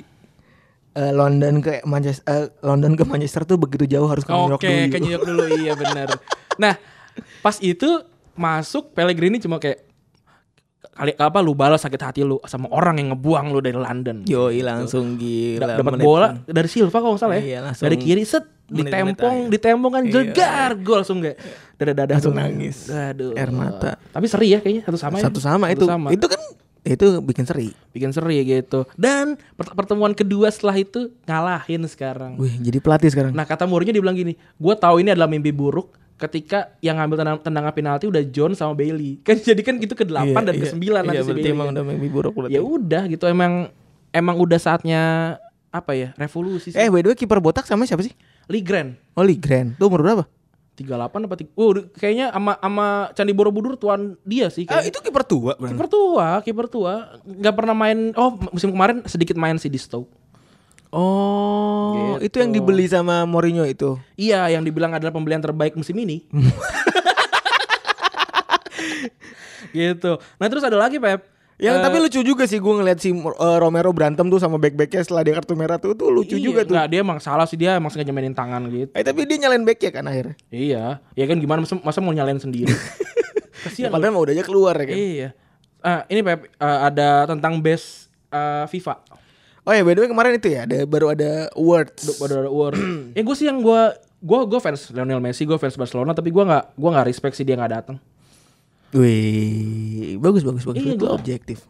[SPEAKER 2] eh, London ke Manchester eh, London ke Manchester tuh begitu jauh harus ke New York
[SPEAKER 1] Oke,
[SPEAKER 2] dulu.
[SPEAKER 1] ke New York dulu iya benar. [laughs] Nah, pas itu masuk Pellegrini cuma kayak kali apa lu balas sakit hati lu sama orang yang ngebuang lu dari London.
[SPEAKER 2] Yoi langsung gila.
[SPEAKER 1] Da- dapat
[SPEAKER 2] menit-
[SPEAKER 1] bola dari Silva kalau nggak salah ya.
[SPEAKER 2] Iya, langsung
[SPEAKER 1] dari kiri set ditempong,
[SPEAKER 2] akhir.
[SPEAKER 1] ditempong kan
[SPEAKER 2] Iya.
[SPEAKER 1] jegar gol langsung kayak dada-dada
[SPEAKER 2] Langsung
[SPEAKER 1] tuh.
[SPEAKER 2] nangis.
[SPEAKER 1] Aduh.
[SPEAKER 2] Air mata.
[SPEAKER 1] Tapi seri ya kayaknya satu sama ya.
[SPEAKER 2] Satu sama itu.
[SPEAKER 1] sama.
[SPEAKER 2] Itu kan itu bikin seri.
[SPEAKER 1] bikin seri gitu. Dan pert- pertemuan kedua setelah itu ngalahin sekarang.
[SPEAKER 2] Wih, jadi pelatih sekarang.
[SPEAKER 1] Nah kata Mourinho dibilang gini, gue tahu ini adalah mimpi buruk ketika yang ngambil tendang- tendangan penalti udah John sama Bailey. [laughs] Kan jadi kan gitu ke 8 dan ke 9 nanti
[SPEAKER 2] iya,
[SPEAKER 1] si Bailey.
[SPEAKER 2] emang
[SPEAKER 1] kan.
[SPEAKER 2] udah mimpi buruk berarti.
[SPEAKER 1] Ya udah gitu emang emang udah saatnya apa ya revolusi sih.
[SPEAKER 2] Eh, by the way kiper botak sama siapa sih?
[SPEAKER 1] Ligren
[SPEAKER 2] Oh, Ligren. Tuh umur berapa?
[SPEAKER 1] 38 apa tiga, oh, kayaknya sama sama Candi Borobudur tuan dia sih
[SPEAKER 2] Ah,
[SPEAKER 1] kayaknya.
[SPEAKER 2] itu kiper tua.
[SPEAKER 1] Kiper tua, kiper tua, nggak pernah main. Oh, musim kemarin sedikit main sih di Stoke.
[SPEAKER 2] Oh,
[SPEAKER 1] Gitu.
[SPEAKER 2] itu yang dibeli sama Mourinho itu.
[SPEAKER 1] Iya, yang dibilang adalah pembelian terbaik musim ini. [laughs] gitu. Nah terus ada lagi Pep.
[SPEAKER 2] Yang
[SPEAKER 1] Eh,
[SPEAKER 2] tapi lucu juga sih gue ngeliat si uh, Romero berantem tuh sama back-backnya setelah dia kartu merah tuh tuh lucu
[SPEAKER 1] iya,
[SPEAKER 2] juga tuh.
[SPEAKER 1] Nggak, dia emang salah sih dia emang sengaja mainin tangan gitu.
[SPEAKER 2] Eh tapi dia nyalain back ya kan akhirnya.
[SPEAKER 1] Iya, ya kan gimana masa, masa mau nyalain sendiri. [laughs]
[SPEAKER 2] Ya,
[SPEAKER 1] Kasihan.
[SPEAKER 2] padahal mau udah aja keluar ya kan.
[SPEAKER 1] Iya. Ah, ini Pep eh, ada tentang best eh, FIFA.
[SPEAKER 2] Oh ya by the way kemarin itu ya ada baru ada awards.
[SPEAKER 1] Baru ada award. [clears throat] ya gue sih yang gue gue gue fans Lionel Messi, gue fans Barcelona, tapi gue nggak gue nggak respect sih dia nggak datang.
[SPEAKER 2] Wih, bagus bagus bagus.
[SPEAKER 1] Iya,
[SPEAKER 2] itu
[SPEAKER 1] gua-
[SPEAKER 2] objektif.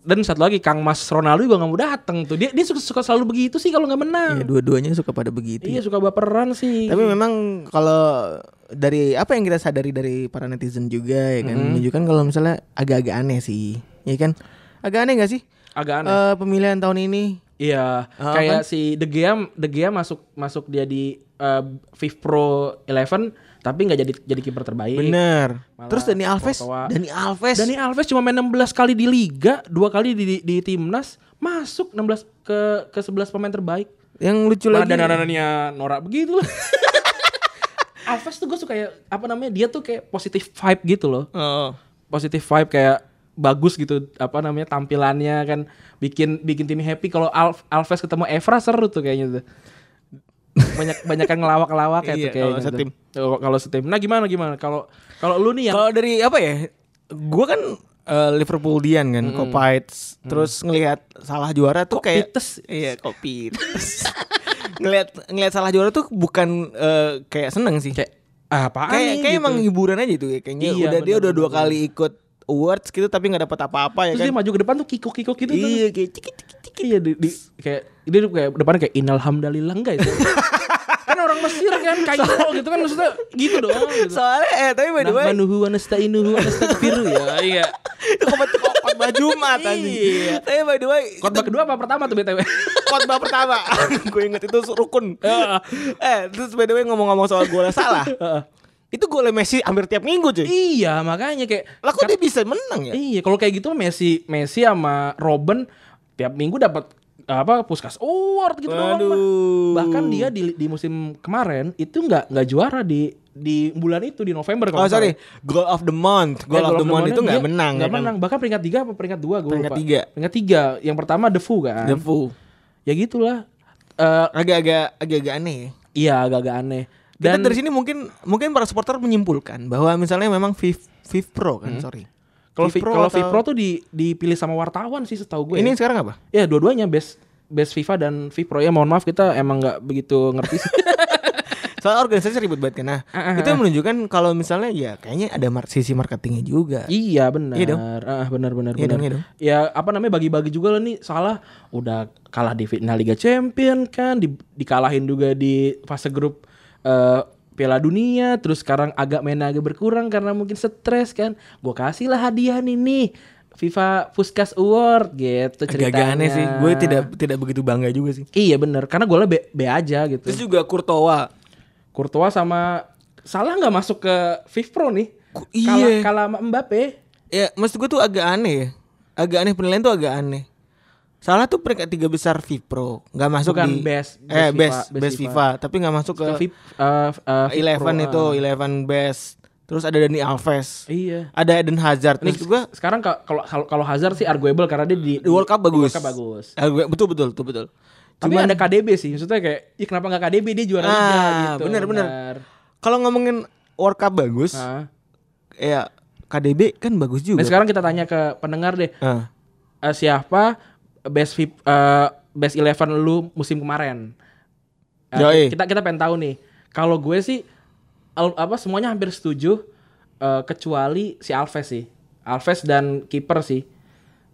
[SPEAKER 1] Dan satu lagi Kang Mas Ronaldo juga nggak mau datang tuh. Dia dia suka, suka selalu begitu sih kalau nggak menang.
[SPEAKER 2] Iya, dua-duanya suka pada begitu.
[SPEAKER 1] Iya suka baperan sih.
[SPEAKER 2] Tapi memang kalau dari apa yang kita sadari dari para netizen juga ya kan menunjukkan kalau misalnya agak-agak aneh sih, ya kan? Agak aneh gak sih?
[SPEAKER 1] Agak aneh.
[SPEAKER 2] Eh, pemilihan tahun ini
[SPEAKER 1] Iya,
[SPEAKER 2] Ah,
[SPEAKER 1] kayak si De Gea, De Gea masuk masuk dia di uh, FIFA Pro 11 tapi nggak jadi jadi kiper terbaik.
[SPEAKER 2] bener.
[SPEAKER 1] Malah
[SPEAKER 2] Terus Dani Alves. Dani Alves,
[SPEAKER 1] Dani Alves cuma main 16 kali di liga, dua kali di, di, di timnas, masuk 16 ke ke 11 pemain terbaik.
[SPEAKER 2] yang lucu
[SPEAKER 1] Mana
[SPEAKER 2] lagi.
[SPEAKER 1] dananannya Nora begitu loh. [laughs] Alves tuh gue suka kayak apa namanya? Dia tuh kayak positif vibe gitu loh.
[SPEAKER 2] Oh.
[SPEAKER 1] Positif vibe kayak bagus gitu apa namanya tampilannya kan bikin bikin tim happy kalau Alf, Alves ketemu Evra seru tuh kayaknya tuh banyak banyak yang ngelawak-ngelawak kayak
[SPEAKER 2] Iya,
[SPEAKER 1] tuh kayaknya
[SPEAKER 2] kalau setim.
[SPEAKER 1] Kalau setim nah gimana gimana kalau kalau lu nih yang
[SPEAKER 2] Kalau dari apa ya? Gua kan eh, Liverpoolian kan, Kopites. Terus ngelihat salah juara tuh kayak
[SPEAKER 1] Kopites?
[SPEAKER 2] Iya, Kopites. [laughs] ngelihat ngelihat salah juara tuh bukan eh, kayak seneng sih.
[SPEAKER 1] kayak apaan
[SPEAKER 2] kayak
[SPEAKER 1] nih
[SPEAKER 2] kayak
[SPEAKER 1] gitu.
[SPEAKER 2] emang hiburan aja itu ya kayaknya
[SPEAKER 1] Iya,
[SPEAKER 2] udah dia
[SPEAKER 1] bener,
[SPEAKER 2] udah dua
[SPEAKER 1] bener,
[SPEAKER 2] kali ikut awards gitu tapi nggak dapat apa-apa ya
[SPEAKER 1] Terus dia
[SPEAKER 2] kan
[SPEAKER 1] maju ke depan tuh kikuk-kikuk gitu
[SPEAKER 2] iya kayak cik, cik, cik, cik.
[SPEAKER 1] Iya di, di kayak dia kayak depannya kayak inalhamdulillah enggak itu. [laughs] kan orang Mesir kan Kairo gitu kan maksudnya gitu doang gitu.
[SPEAKER 2] soalnya eh tapi by the way
[SPEAKER 1] Nahmanuhu wa nasta'inuhu wa nastaghfiruh ya. Iya. [laughs]
[SPEAKER 2] khotbah khotbah Jumat anjing
[SPEAKER 1] Iya.
[SPEAKER 2] tapi by the way
[SPEAKER 1] Khotbah kedua apa pertama tuh BTW? [laughs]
[SPEAKER 2] khotbah pertama gue inget itu rukun eh terus by the way ngomong-ngomong soal golnya salah itu golnya Messi hampir tiap minggu cuy
[SPEAKER 1] iya, makanya kayak
[SPEAKER 2] lah kok dia bisa menang ya
[SPEAKER 1] Iya, kalau kayak gitu Messi Messi sama Robben tiap minggu dapat apa Puskas Award gitu doang.
[SPEAKER 2] Waduh.
[SPEAKER 1] Bang. Bahkan dia di, di musim kemarin itu nggak nggak juara di di bulan itu di November kalau
[SPEAKER 2] Oh sorry, goal of the month, goal
[SPEAKER 1] Eh,
[SPEAKER 2] of the month itu nggak menang,
[SPEAKER 1] nggak
[SPEAKER 2] ya kan?
[SPEAKER 1] menang. Bahkan peringkat tiga apa peringkat dua gue
[SPEAKER 2] Peringkat
[SPEAKER 1] lupa.
[SPEAKER 2] tiga.
[SPEAKER 1] Peringkat tiga. Yang pertama The Fu kan.
[SPEAKER 2] The Fu.
[SPEAKER 1] Ya gitulah. Eh,
[SPEAKER 2] Agak-agak agak-agak aneh. ya.
[SPEAKER 1] iya agak-agak aneh.
[SPEAKER 2] Kita
[SPEAKER 1] Dan
[SPEAKER 2] dari sini mungkin mungkin para supporter menyimpulkan bahwa misalnya memang Viv Viv Pro kan, sorry.
[SPEAKER 1] kalau
[SPEAKER 2] Viv
[SPEAKER 1] Vi- kalau
[SPEAKER 2] atau-
[SPEAKER 1] Vipro tuh di dipilih sama wartawan sih setahu gue.
[SPEAKER 2] Ini
[SPEAKER 1] ya.
[SPEAKER 2] sekarang apa?
[SPEAKER 1] Ya dua-duanya best best FIFA dan Vipro ya mohon maaf kita emang nggak begitu ngerti sih. [laughs]
[SPEAKER 2] Soal organisasi ribet banget kan. Nah,
[SPEAKER 1] Ah, ah,
[SPEAKER 2] itu menunjukkan kalau misalnya ya kayaknya ada mar- sisi marketingnya juga.
[SPEAKER 1] iya benar.
[SPEAKER 2] Iya dong.
[SPEAKER 1] Ah, benar benar
[SPEAKER 2] Iya
[SPEAKER 1] benar.
[SPEAKER 2] dong, iya dong.
[SPEAKER 1] Ya apa namanya bagi-bagi juga lah nih salah udah kalah di final Liga Champion kan di, dikalahin juga di fase grup eh, Piala Dunia terus sekarang agak main agak berkurang karena mungkin stres kan. Gue kasih lah hadiah nih nih FIFA Puskas Award gitu ceritanya.
[SPEAKER 2] Agak-agak aneh sih. Gue tidak tidak begitu bangga juga sih.
[SPEAKER 1] Iya bener karena gue B, B aja gitu.
[SPEAKER 2] Terus juga Courtois.
[SPEAKER 1] Courtois sama Salah nggak masuk ke Vipro nih.
[SPEAKER 2] Ku-
[SPEAKER 1] Kalah,
[SPEAKER 2] iya.
[SPEAKER 1] kalah sama Mbappe.
[SPEAKER 2] Ya, maksud gue tuh agak aneh ya. Agak aneh penilaian tuh agak aneh. Salah tuh peringkat tiga besar Vipro, nggak masuk
[SPEAKER 1] Bukan
[SPEAKER 2] di
[SPEAKER 1] best-
[SPEAKER 2] eh
[SPEAKER 1] best
[SPEAKER 2] best
[SPEAKER 1] FIFA,
[SPEAKER 2] best, FIFA. tapi nggak masuk ke
[SPEAKER 1] Ke Vip, eh, eh, Vipro,
[SPEAKER 2] eleven
[SPEAKER 1] ah.
[SPEAKER 2] itu eleven best. Terus ada Dani Alves,
[SPEAKER 1] Iya.
[SPEAKER 2] ada Eden Hazard.
[SPEAKER 1] Nih,
[SPEAKER 2] gue
[SPEAKER 1] sekarang ka- kalau kalau Hazard sih arguable karena dia di,
[SPEAKER 2] di World Cup
[SPEAKER 1] di
[SPEAKER 2] bagus.
[SPEAKER 1] World Cup bagus.
[SPEAKER 2] Ah, betul betul betul betul.
[SPEAKER 1] Tapi ada KDB sih, maksudnya kayak, ih kenapa nggak KDB dia juara
[SPEAKER 2] Ah,
[SPEAKER 1] liga gitu.
[SPEAKER 2] bener, bener. Kalau ngomongin World Cup bagus,
[SPEAKER 1] Nah,
[SPEAKER 2] ya KDB kan bagus juga.
[SPEAKER 1] nah sekarang kita tanya ke pendengar deh,
[SPEAKER 2] Ah.
[SPEAKER 1] eh, siapa best Vip, eh, best eleven lu musim kemarin?
[SPEAKER 2] Yoi.
[SPEAKER 1] kita kita pengen tahu nih. Kalau gue sih al- apa semuanya hampir setuju eh, kecuali si Alves sih. Alves dan kiper sih.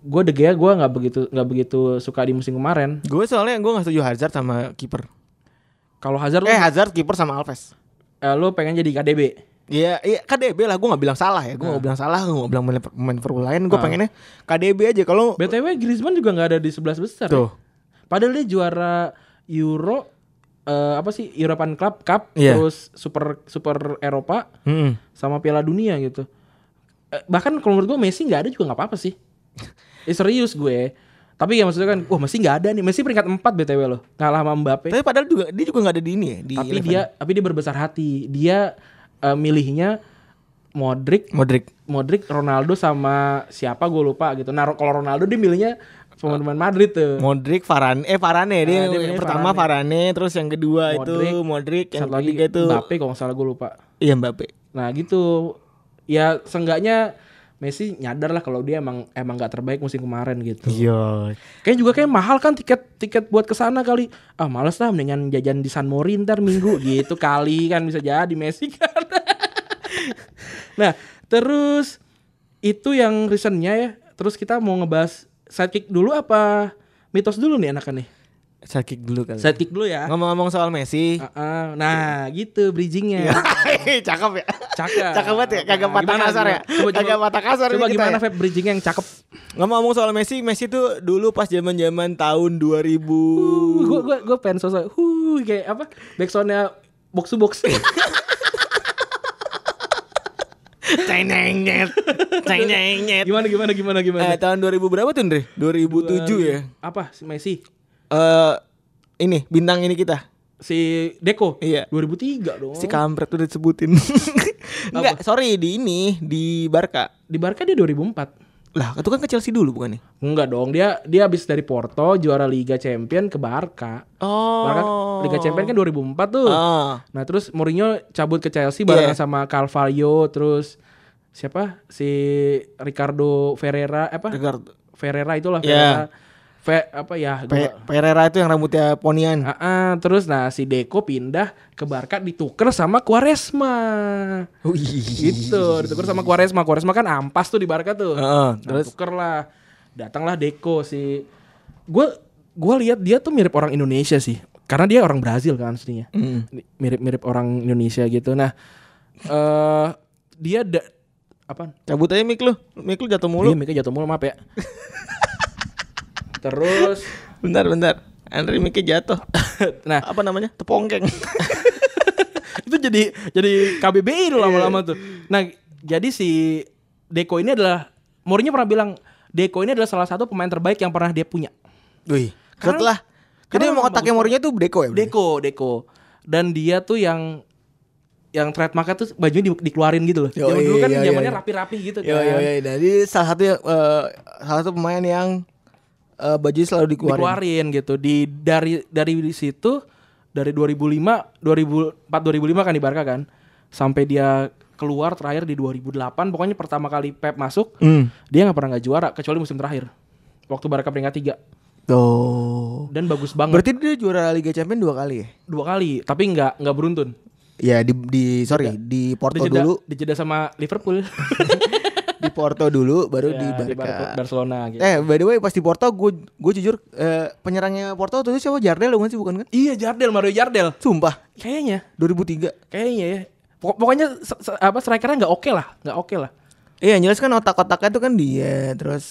[SPEAKER 1] Gue De Gea gue nggak begitu nggak begitu suka di musim kemarin.
[SPEAKER 2] Gue soalnya gue nggak setuju Hazard sama kiper.
[SPEAKER 1] Kalau Hazard lu,
[SPEAKER 2] Eh Hazard kiper sama Alves.
[SPEAKER 1] eh, lu pengen jadi KDB.
[SPEAKER 2] Iya, iya KDB lah. Gue nggak bilang salah ya. Gue nggak bilang salah. Gue nggak bilang pemain Liverpool lain. Gue pengennya KDB aja. Kalau
[SPEAKER 1] BTW Griezmann juga nggak ada di 11 besar.
[SPEAKER 2] Tuh.
[SPEAKER 1] ya. Padahal dia juara Euro eh, apa sih European Club Cup
[SPEAKER 2] Iya.
[SPEAKER 1] terus Super Super Eropa
[SPEAKER 2] Hmm.
[SPEAKER 1] sama Piala Dunia gitu. Eh, bahkan kalau menurut gue Messi nggak ada juga nggak apa-apa sih. Eh serius gue. Tapi ya maksudnya kan, wah Messi nggak ada nih. Messi peringkat 4 BTW loh. Ngalah sama Mbappe.
[SPEAKER 2] Tapi padahal juga dia juga nggak ada di ini ya. Di
[SPEAKER 1] tapi
[SPEAKER 2] 11.
[SPEAKER 1] dia tapi dia berbesar hati. Dia eh, milihnya Modric,
[SPEAKER 2] Modric.
[SPEAKER 1] Modric, Ronaldo sama siapa gue lupa gitu. Nah kalau Ronaldo dia milihnya pemain-pemain Madrid tuh.
[SPEAKER 2] Modric, Varane, eh Varane dia,
[SPEAKER 1] Ah, dia
[SPEAKER 2] yang pertama Varane. terus yang kedua
[SPEAKER 1] Modric,
[SPEAKER 2] itu Modric, yang ketiga itu
[SPEAKER 1] Mbappe kalau nggak salah gue lupa.
[SPEAKER 2] iya Mbappe.
[SPEAKER 1] Nah gitu. Ya seenggaknya Messi nyadar lah kalau dia emang emang nggak terbaik musim kemarin gitu.
[SPEAKER 2] Iya.
[SPEAKER 1] Kayaknya juga kayak mahal kan tiket tiket buat ke sana kali. Ah males lah mendingan jajan di San Mori ntar minggu [laughs] gitu kali kan bisa jadi Messi kan. [laughs] nah terus itu yang recentnya ya. Terus kita mau ngebahas sidekick dulu apa mitos dulu nih enakan nih.
[SPEAKER 2] Sidekick dulu kali.
[SPEAKER 1] Sidekick dulu ya.
[SPEAKER 2] Ngomong-ngomong soal Messi.
[SPEAKER 1] Ah, ah. nah gitu bridgingnya. [laughs]
[SPEAKER 2] Cakep ya.
[SPEAKER 1] Cakep.
[SPEAKER 2] Cakep banget ya, kagak patah
[SPEAKER 1] Gimana,
[SPEAKER 2] kasar ya.
[SPEAKER 1] Coba,
[SPEAKER 2] Kagak patah kasar
[SPEAKER 1] Coba gimana
[SPEAKER 2] ya.
[SPEAKER 1] Feb bridging yang cakep?
[SPEAKER 2] Ngomong-ngomong soal Messi, Messi tuh dulu pas zaman-zaman tahun 2000.
[SPEAKER 1] Gue gue gue pengen sosok huh kayak apa? Backsoundnya box to box. [laughs]
[SPEAKER 2] Ceneng nyet. Ceneng nyet.
[SPEAKER 1] gimana gimana gimana gimana?
[SPEAKER 2] Eh, tahun 2000 berapa tuh, Andre? 2007 ya.
[SPEAKER 1] Apa si Messi?
[SPEAKER 2] Eh ini bintang ini kita.
[SPEAKER 1] Si Deco?
[SPEAKER 2] Iya.
[SPEAKER 1] 2003 dong.
[SPEAKER 2] Si kampret udah disebutin. [laughs] Enggak, sorry di ini di Barca.
[SPEAKER 1] Di Barca dia 2004.
[SPEAKER 2] Lah, itu kan ke Chelsea dulu bukan nih?
[SPEAKER 1] Enggak dong, dia dia habis dari Porto juara Liga Champion ke Barca.
[SPEAKER 2] Oh.
[SPEAKER 1] Barca Liga Champion kan 2004 tuh.
[SPEAKER 2] Ah.
[SPEAKER 1] Nah, terus Mourinho cabut ke Chelsea barengan
[SPEAKER 2] Iya.
[SPEAKER 1] sama Carvalho terus siapa? Si Ricardo Ferreira apa?
[SPEAKER 2] Ricardo.
[SPEAKER 1] Ferreira itulah
[SPEAKER 2] Iya.
[SPEAKER 1] Ferreira. Fe, apa ya?
[SPEAKER 2] Pe
[SPEAKER 1] gua-
[SPEAKER 2] Pereira itu yang rambutnya ponian.
[SPEAKER 1] Ah, ah, terus nah si Deco pindah ke Barca dituker sama Quaresma. Gitu, dituker sama Quaresma. Quaresma kan ampas tuh di Barca tuh.
[SPEAKER 2] Heeh,
[SPEAKER 1] Nah,
[SPEAKER 2] terus?
[SPEAKER 1] tuker lah. Datanglah Deco si gue gue lihat dia tuh mirip orang Indonesia sih. Karena dia orang Brazil kan aslinya. Mirip-mirip orang Indonesia gitu. Nah, eh dia da, apa?
[SPEAKER 2] Cabut aja mic lu. Mic lu jatuh mulu.
[SPEAKER 1] Iya, jatuh mulu maaf ya. [laughs] Terus
[SPEAKER 2] Bentar, bentar. Andre mic jatuh. [laughs]
[SPEAKER 1] nah,
[SPEAKER 2] Apa namanya? Tepongkeng. [laughs]
[SPEAKER 1] itu jadi jadi KBBI
[SPEAKER 2] Iya.
[SPEAKER 1] loh lama-lama tuh. Nah, jadi si Deco ini adalah Mourinho pernah bilang Deco ini adalah salah satu pemain terbaik yang pernah dia punya.
[SPEAKER 2] Wih. Setelah jadi
[SPEAKER 1] memang
[SPEAKER 2] otaknya Mourinho tuh Deco ya?
[SPEAKER 1] Deco, Deco. Dan dia tuh yang yang trademarknya tuh bajunya di- dikeluarin gitu loh. Zaman dulu kan
[SPEAKER 2] iya, iya,
[SPEAKER 1] zamannya
[SPEAKER 2] iya.
[SPEAKER 1] rapi-rapi gitu kan.
[SPEAKER 2] Yo yo yo. Jadi salah satu eh, salah satu pemain yang eh, baju selalu dikeluarin.
[SPEAKER 1] dikeluarin gitu. Di dari dari situ dari 2005 2004 2005 kan di Barca kan sampai dia keluar terakhir di 2008 pokoknya pertama kali Pep masuk
[SPEAKER 2] Hmm.
[SPEAKER 1] dia nggak pernah nggak juara kecuali musim terakhir waktu Barca peringkat tiga
[SPEAKER 2] Tuh.
[SPEAKER 1] dan bagus banget
[SPEAKER 2] Berarti dia juara Liga Champions dua kali ya?
[SPEAKER 1] dua kali tapi nggak nggak beruntun
[SPEAKER 2] Ya di di sorry di Porto
[SPEAKER 1] dijeda,
[SPEAKER 2] dulu,
[SPEAKER 1] dijeda sama Liverpool [laughs]
[SPEAKER 2] di Porto dulu baru
[SPEAKER 1] Ya,
[SPEAKER 2] di
[SPEAKER 1] di
[SPEAKER 2] Barca.
[SPEAKER 1] Bar- Barcelona gitu.
[SPEAKER 2] Eh by the way pas di Porto gue gue jujur eh, penyerangnya Porto tuh siapa Jardel bukan sih bukan kan?
[SPEAKER 1] iya Jardel Mario Jardel
[SPEAKER 2] Sumpah
[SPEAKER 1] kayaknya
[SPEAKER 2] 2003.
[SPEAKER 1] kayaknya ya Pok- pokoknya se- se- apa strikernya nggak oke lah nggak oke lah
[SPEAKER 2] Iya jelas kan otak-otaknya tuh kan dia terus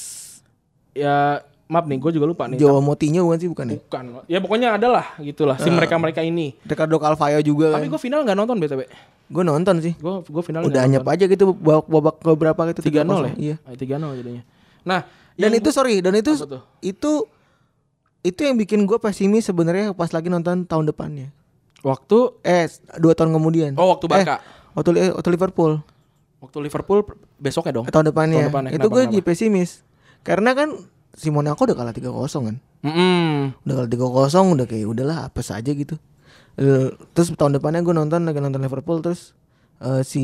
[SPEAKER 1] ya maaf nih gue juga lupa nih
[SPEAKER 2] Jawa Motinho bukan sih bukan ya?
[SPEAKER 1] bukan ya pokoknya ada lah gitulah si mereka mereka ini
[SPEAKER 2] Ricardo Calvayo juga
[SPEAKER 1] tapi
[SPEAKER 2] kan.
[SPEAKER 1] gue final nggak nonton btw
[SPEAKER 2] Gue nonton sih.
[SPEAKER 1] gue gue final
[SPEAKER 2] Udah anyep aja gitu babak babak berapa gitu
[SPEAKER 1] tiga nol ya
[SPEAKER 2] 3-0. Iya.
[SPEAKER 1] tiga nol jadinya nah
[SPEAKER 2] Dan itu sorry, dan itu itu itu yang bikin gue pesimis sebenarnya pas lagi nonton tahun depannya.
[SPEAKER 1] waktu
[SPEAKER 2] Eh dua tahun kemudian.
[SPEAKER 1] Oh, waktu Barca.
[SPEAKER 2] Eh, waktu waktu Liverpool
[SPEAKER 1] waktu Liverpool besoknya dong
[SPEAKER 2] eh, tahun depannya.
[SPEAKER 1] Tahun depannya,
[SPEAKER 2] itu gue jadi pesimis karena kan si Monaco udah kalah 3-0 kan.
[SPEAKER 1] Mm-mm.
[SPEAKER 2] Udah kalah 3-0 udah kayak udahlah apa saja gitu. Eh, Terus tahun depannya gue nonton lagi nonton Liverpool terus eh, si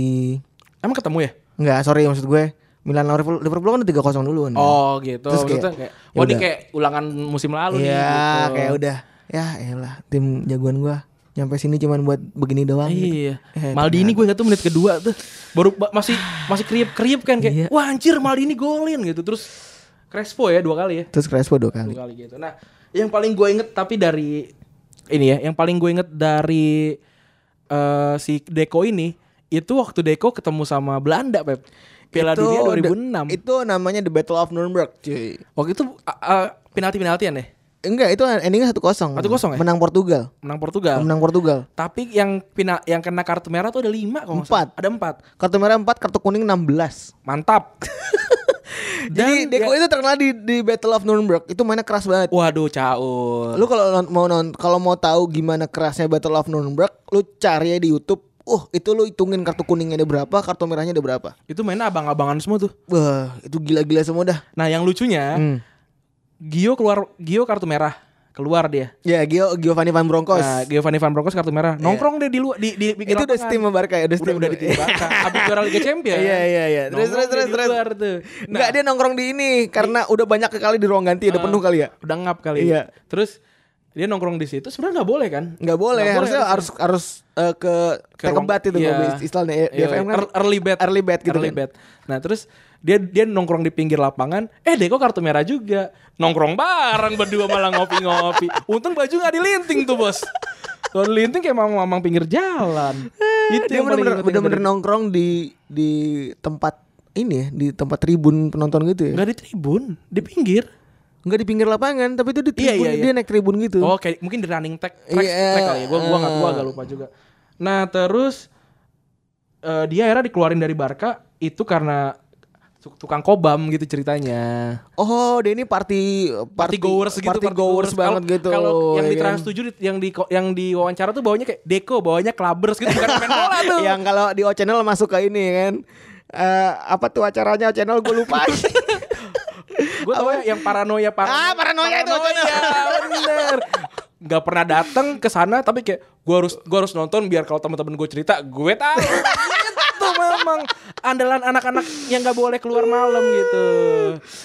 [SPEAKER 1] emang ketemu ya
[SPEAKER 2] Enggak, sorry maksud gue Milan lawan Liverpool, Liverpool kan udah 3-0 duluan.
[SPEAKER 1] oh gitu
[SPEAKER 2] Terus kayak,
[SPEAKER 1] Maksudnya kayak
[SPEAKER 2] ya
[SPEAKER 1] oh ini kayak ulangan musim lalu nih
[SPEAKER 2] Iya,
[SPEAKER 1] gitu.
[SPEAKER 2] kayak udah ya elah tim jagoan gua nyampe sini cuman buat begini doang. gitu.
[SPEAKER 1] Iya.
[SPEAKER 2] Eh,
[SPEAKER 1] Maldini gue ingat tuh menit kedua tuh baru ba- masih masih kriep kriep kan kayak
[SPEAKER 2] Iya.
[SPEAKER 1] wah anjir Maldini golin gitu terus Crespo ya dua kali ya
[SPEAKER 2] Terus Crespo dua kali.
[SPEAKER 1] dua kali gitu. Nah yang paling gue inget tapi dari ini ya yang paling gue inget dari eh, si Deco ini itu waktu Deco ketemu sama Belanda Pep Piala
[SPEAKER 2] Itu
[SPEAKER 1] Dunia
[SPEAKER 2] the-
[SPEAKER 1] 2006
[SPEAKER 2] Itu namanya the Battle of Nuremberg, cuy.
[SPEAKER 1] waktu itu penalti penaltian ya
[SPEAKER 2] Enggak, itu endingnya 1-0.
[SPEAKER 1] 1-0 ya?
[SPEAKER 2] Menang Portugal.
[SPEAKER 1] menang Portugal
[SPEAKER 2] Menang Portugal.
[SPEAKER 1] tapi yang pina, yang kena kartu merah tuh ada lima kalau
[SPEAKER 2] Empat.
[SPEAKER 1] ada empat
[SPEAKER 2] Kartu merah 4, kartu kuning 16.
[SPEAKER 1] mantap [laughs]
[SPEAKER 2] Jadi Deco itu terkenal di di Battle of Nuremberg. Itu mainnya keras banget.
[SPEAKER 1] Waduh, caur.
[SPEAKER 2] Lu kalau mau non kalau mau tahu gimana kerasnya Battle of Nuremberg, lu cari ya di YouTube. Uh, itu lu hitungin kartu kuningnya ada berapa, kartu merahnya ada berapa.
[SPEAKER 1] Itu mainnya abang-abangan semua tuh.
[SPEAKER 2] Wah, itu gila-gila semua dah.
[SPEAKER 1] Nah, yang lucunya,
[SPEAKER 2] Hmm.
[SPEAKER 1] Gio keluar Gio kartu merah. Keluar dia.
[SPEAKER 2] Ya, Gio Giovanni Van Bronckhorst.
[SPEAKER 1] Nah, Giovanni Van Bronckhorst kartu merah. Nongkrong deh di luar di di pinggir
[SPEAKER 2] itu udah steam Barca ya, udah
[SPEAKER 1] Udah
[SPEAKER 2] steam.
[SPEAKER 1] udah di tim Barca. [laughs] Abis juara Liga Champions.
[SPEAKER 2] Iya, iya, iya. Terus, terus, terus,
[SPEAKER 1] di
[SPEAKER 2] terus.
[SPEAKER 1] tuh. Nah,
[SPEAKER 2] Enggak dia nongkrong di ini karena udah banyak kali di ruang ganti, udah
[SPEAKER 1] Ah.
[SPEAKER 2] penuh kali ya.
[SPEAKER 1] udah ngap kali.
[SPEAKER 2] Iya.
[SPEAKER 1] Terus dia nongkrong di situ sebenarnya nggak boleh kan?
[SPEAKER 2] Nggak boleh,
[SPEAKER 1] Nggak
[SPEAKER 2] harusnya harus harus eh, ke
[SPEAKER 1] Ke
[SPEAKER 2] bet itu
[SPEAKER 1] iya.
[SPEAKER 2] kalau istilahnya di
[SPEAKER 1] Iya,
[SPEAKER 2] FM kan.
[SPEAKER 1] ear- early bet
[SPEAKER 2] Early bet gitu
[SPEAKER 1] early
[SPEAKER 2] kan.
[SPEAKER 1] bet. Nah terus dia dia nongkrong di pinggir lapangan eh Deko kartu merah juga nongkrong bareng berdua malah ngopi-ngopi untung baju nggak dilinting tuh bos kalau dilinting kayak mamang-mamang pinggir jalan itu
[SPEAKER 2] Dia bener-bener bener-bener nongkrong di di tempat ini ya, di tempat tribun penonton gitu ya.
[SPEAKER 1] nggak di tribun di pinggir
[SPEAKER 2] Enggak di pinggir lapangan, tapi itu di
[SPEAKER 1] Iya,
[SPEAKER 2] tribun,
[SPEAKER 1] iya, iya.
[SPEAKER 2] dia naik tribun gitu.
[SPEAKER 1] oh kayak mungkin di running track track,
[SPEAKER 2] Iya,
[SPEAKER 1] track kali ya gua gua nggak gua
[SPEAKER 2] eh.
[SPEAKER 1] agak lupa juga nah terus eh, dia akhirnya dikeluarin dari Barca itu karena tukang kobam gitu ceritanya
[SPEAKER 2] Oh, dia ini party
[SPEAKER 1] party goers gitu
[SPEAKER 2] party goers banget
[SPEAKER 1] Kalau-
[SPEAKER 2] gitu.
[SPEAKER 1] kalau yang
[SPEAKER 2] ya
[SPEAKER 1] di
[SPEAKER 2] kan?
[SPEAKER 1] Trans 7 di- yang di yang di wawancara tuh bawanya kayak Deko bawanya clubbers gitu bukan main bola tuh [laughs]
[SPEAKER 2] yang kalau di O Channel masuk ke ini kan. Eh, apa tuh acaranya O Channel gue lupa. [laughs]
[SPEAKER 1] gue tau ya yang paranoia paranoia
[SPEAKER 2] Ah, paranoia itu
[SPEAKER 1] bener nggak pernah datang ke sana tapi kayak gue harus gue harus nonton biar kalau teman-teman gue cerita gue tahu memang andalan anak-anak yang nggak boleh keluar malam gitu.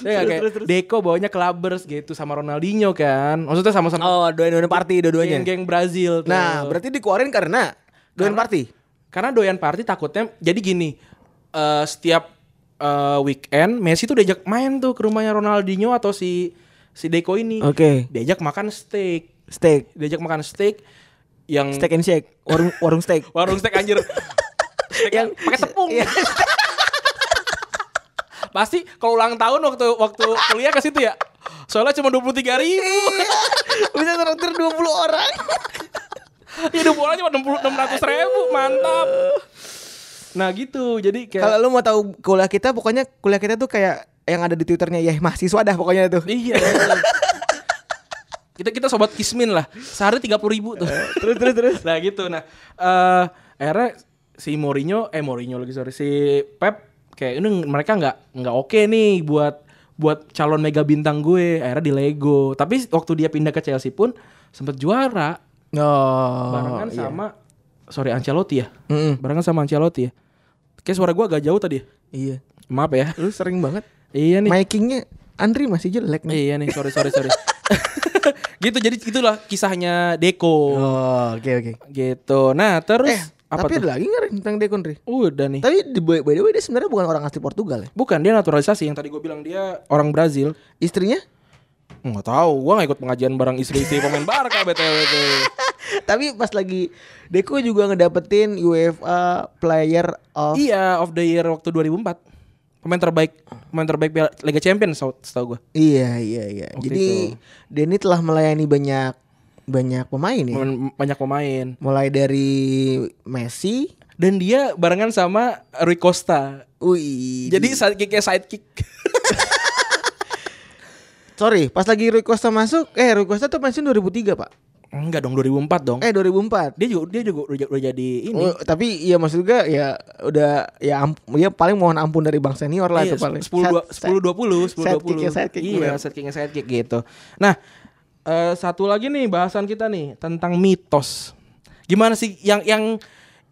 [SPEAKER 1] Ya, nggak? kayak Deco bawanya clubbers gitu sama Ronaldinho kan. Maksudnya sama-sama
[SPEAKER 2] Oh, doain-doain party dua-duanya.
[SPEAKER 1] geng-geng Brazil. tuh.
[SPEAKER 2] Nah, berarti dikeluarin karena doain
[SPEAKER 1] Karena-
[SPEAKER 2] party.
[SPEAKER 1] Karena doyan party takutnya jadi gini. eh, setiap eh, weekend Messi tuh diajak main tuh ke rumahnya Ronaldinho atau si si Deco ini.
[SPEAKER 2] Oke.
[SPEAKER 1] Diajak makan steak.
[SPEAKER 2] Steak.
[SPEAKER 1] Diajak makan steak yang
[SPEAKER 2] Steak and shake. Warung warung steak. [laughs]
[SPEAKER 1] warung steak anjir. Yang pakai tepung.
[SPEAKER 2] Iya. [laughs]
[SPEAKER 1] Pasti kalau ulang tahun waktu waktu kuliah ke situ ya. Soalnya cuma 23 ribu.
[SPEAKER 2] Bisa traktir 20 orang.
[SPEAKER 1] Hidup bola cuma 60 600 ribu. Mantap. Nah gitu. Jadi kayak
[SPEAKER 2] Kalau lu mau tahu kuliah kita pokoknya kuliah kita tuh kayak yang ada di Twitternya ya mahasiswa dah pokoknya tuh.
[SPEAKER 1] Iya. kita kita sobat kismin lah. Sehari 30 ribu tuh.
[SPEAKER 2] terus terus terus.
[SPEAKER 1] nah gitu. Nah eh akhirnya si Mourinho eh Mourinho lagi sorry si Pep kayak ini mereka nggak nggak oke nih buat buat calon mega bintang gue akhirnya di Lego tapi waktu dia pindah ke Chelsea pun sempet juara
[SPEAKER 2] Oh.
[SPEAKER 1] barengan
[SPEAKER 2] iya.
[SPEAKER 1] sama sorry Ancelotti ya
[SPEAKER 2] Mm-mm.
[SPEAKER 1] barengan sama Ancelotti ya kayak suara gue agak jauh tadi ya.
[SPEAKER 2] Iya.
[SPEAKER 1] maaf ya
[SPEAKER 2] Lu sering banget.
[SPEAKER 1] iya nih
[SPEAKER 2] Makingnya Andri masih jelek nih.
[SPEAKER 1] iya nih sorry sorry sorry [laughs] gitu jadi itulah kisahnya Deco
[SPEAKER 2] Oh, oke oke.
[SPEAKER 1] gitu nah terus
[SPEAKER 2] Eh,
[SPEAKER 1] apa
[SPEAKER 2] tapi
[SPEAKER 1] tuh
[SPEAKER 2] ada lagi nggak tentang Dekon Ri?
[SPEAKER 1] udah nih
[SPEAKER 2] Tapi di by the way dia sebenarnya bukan orang asli Portugal ya.
[SPEAKER 1] Bukan dia naturalisasi yang tadi gue bilang dia orang Brazil.
[SPEAKER 2] Istrinya?
[SPEAKER 1] Nggak tahu, gue nggak ikut pengajian bareng istri-istri pemain Barca [laughs] btw itu. [laughs]
[SPEAKER 2] Tapi pas lagi Deko juga ngedapetin UEFA Player of
[SPEAKER 1] iya, of the year waktu 2004. Pemain terbaik, pemain terbaik Liga Champions setahu- gue.
[SPEAKER 2] Iya iya iya.
[SPEAKER 1] Waktu
[SPEAKER 2] Jadi Denny telah melayani banyak banyak pemain ya.
[SPEAKER 1] Banyak pemain.
[SPEAKER 2] Mulai dari Messi,
[SPEAKER 1] Dan dia barengan sama Rui Costa.
[SPEAKER 2] wih.
[SPEAKER 1] Jadi sidekicknya sidekick. [laughs]
[SPEAKER 2] sorry, pas lagi Rui Costa masuk, eh Rui Costa tuh pensiun 2003 pak.
[SPEAKER 1] Enggak dong 2004 dong.
[SPEAKER 2] Eh 2004.
[SPEAKER 1] Dia juga dia juga udah, udah jadi ini.
[SPEAKER 2] Oh, tapi ya maksud gue ya udah ya amp, ya paling mohon ampun dari bang senior lah
[SPEAKER 1] Iya,
[SPEAKER 2] itu paling.
[SPEAKER 1] 10
[SPEAKER 2] Set-
[SPEAKER 1] 10 20 10
[SPEAKER 2] sidekicknya
[SPEAKER 1] 20.
[SPEAKER 2] sidekick,
[SPEAKER 1] iya,
[SPEAKER 2] bener.
[SPEAKER 1] sidekicknya sidekick gitu. Nah, eh, satu lagi nih bahasan kita nih tentang mitos. Gimana sih yang yang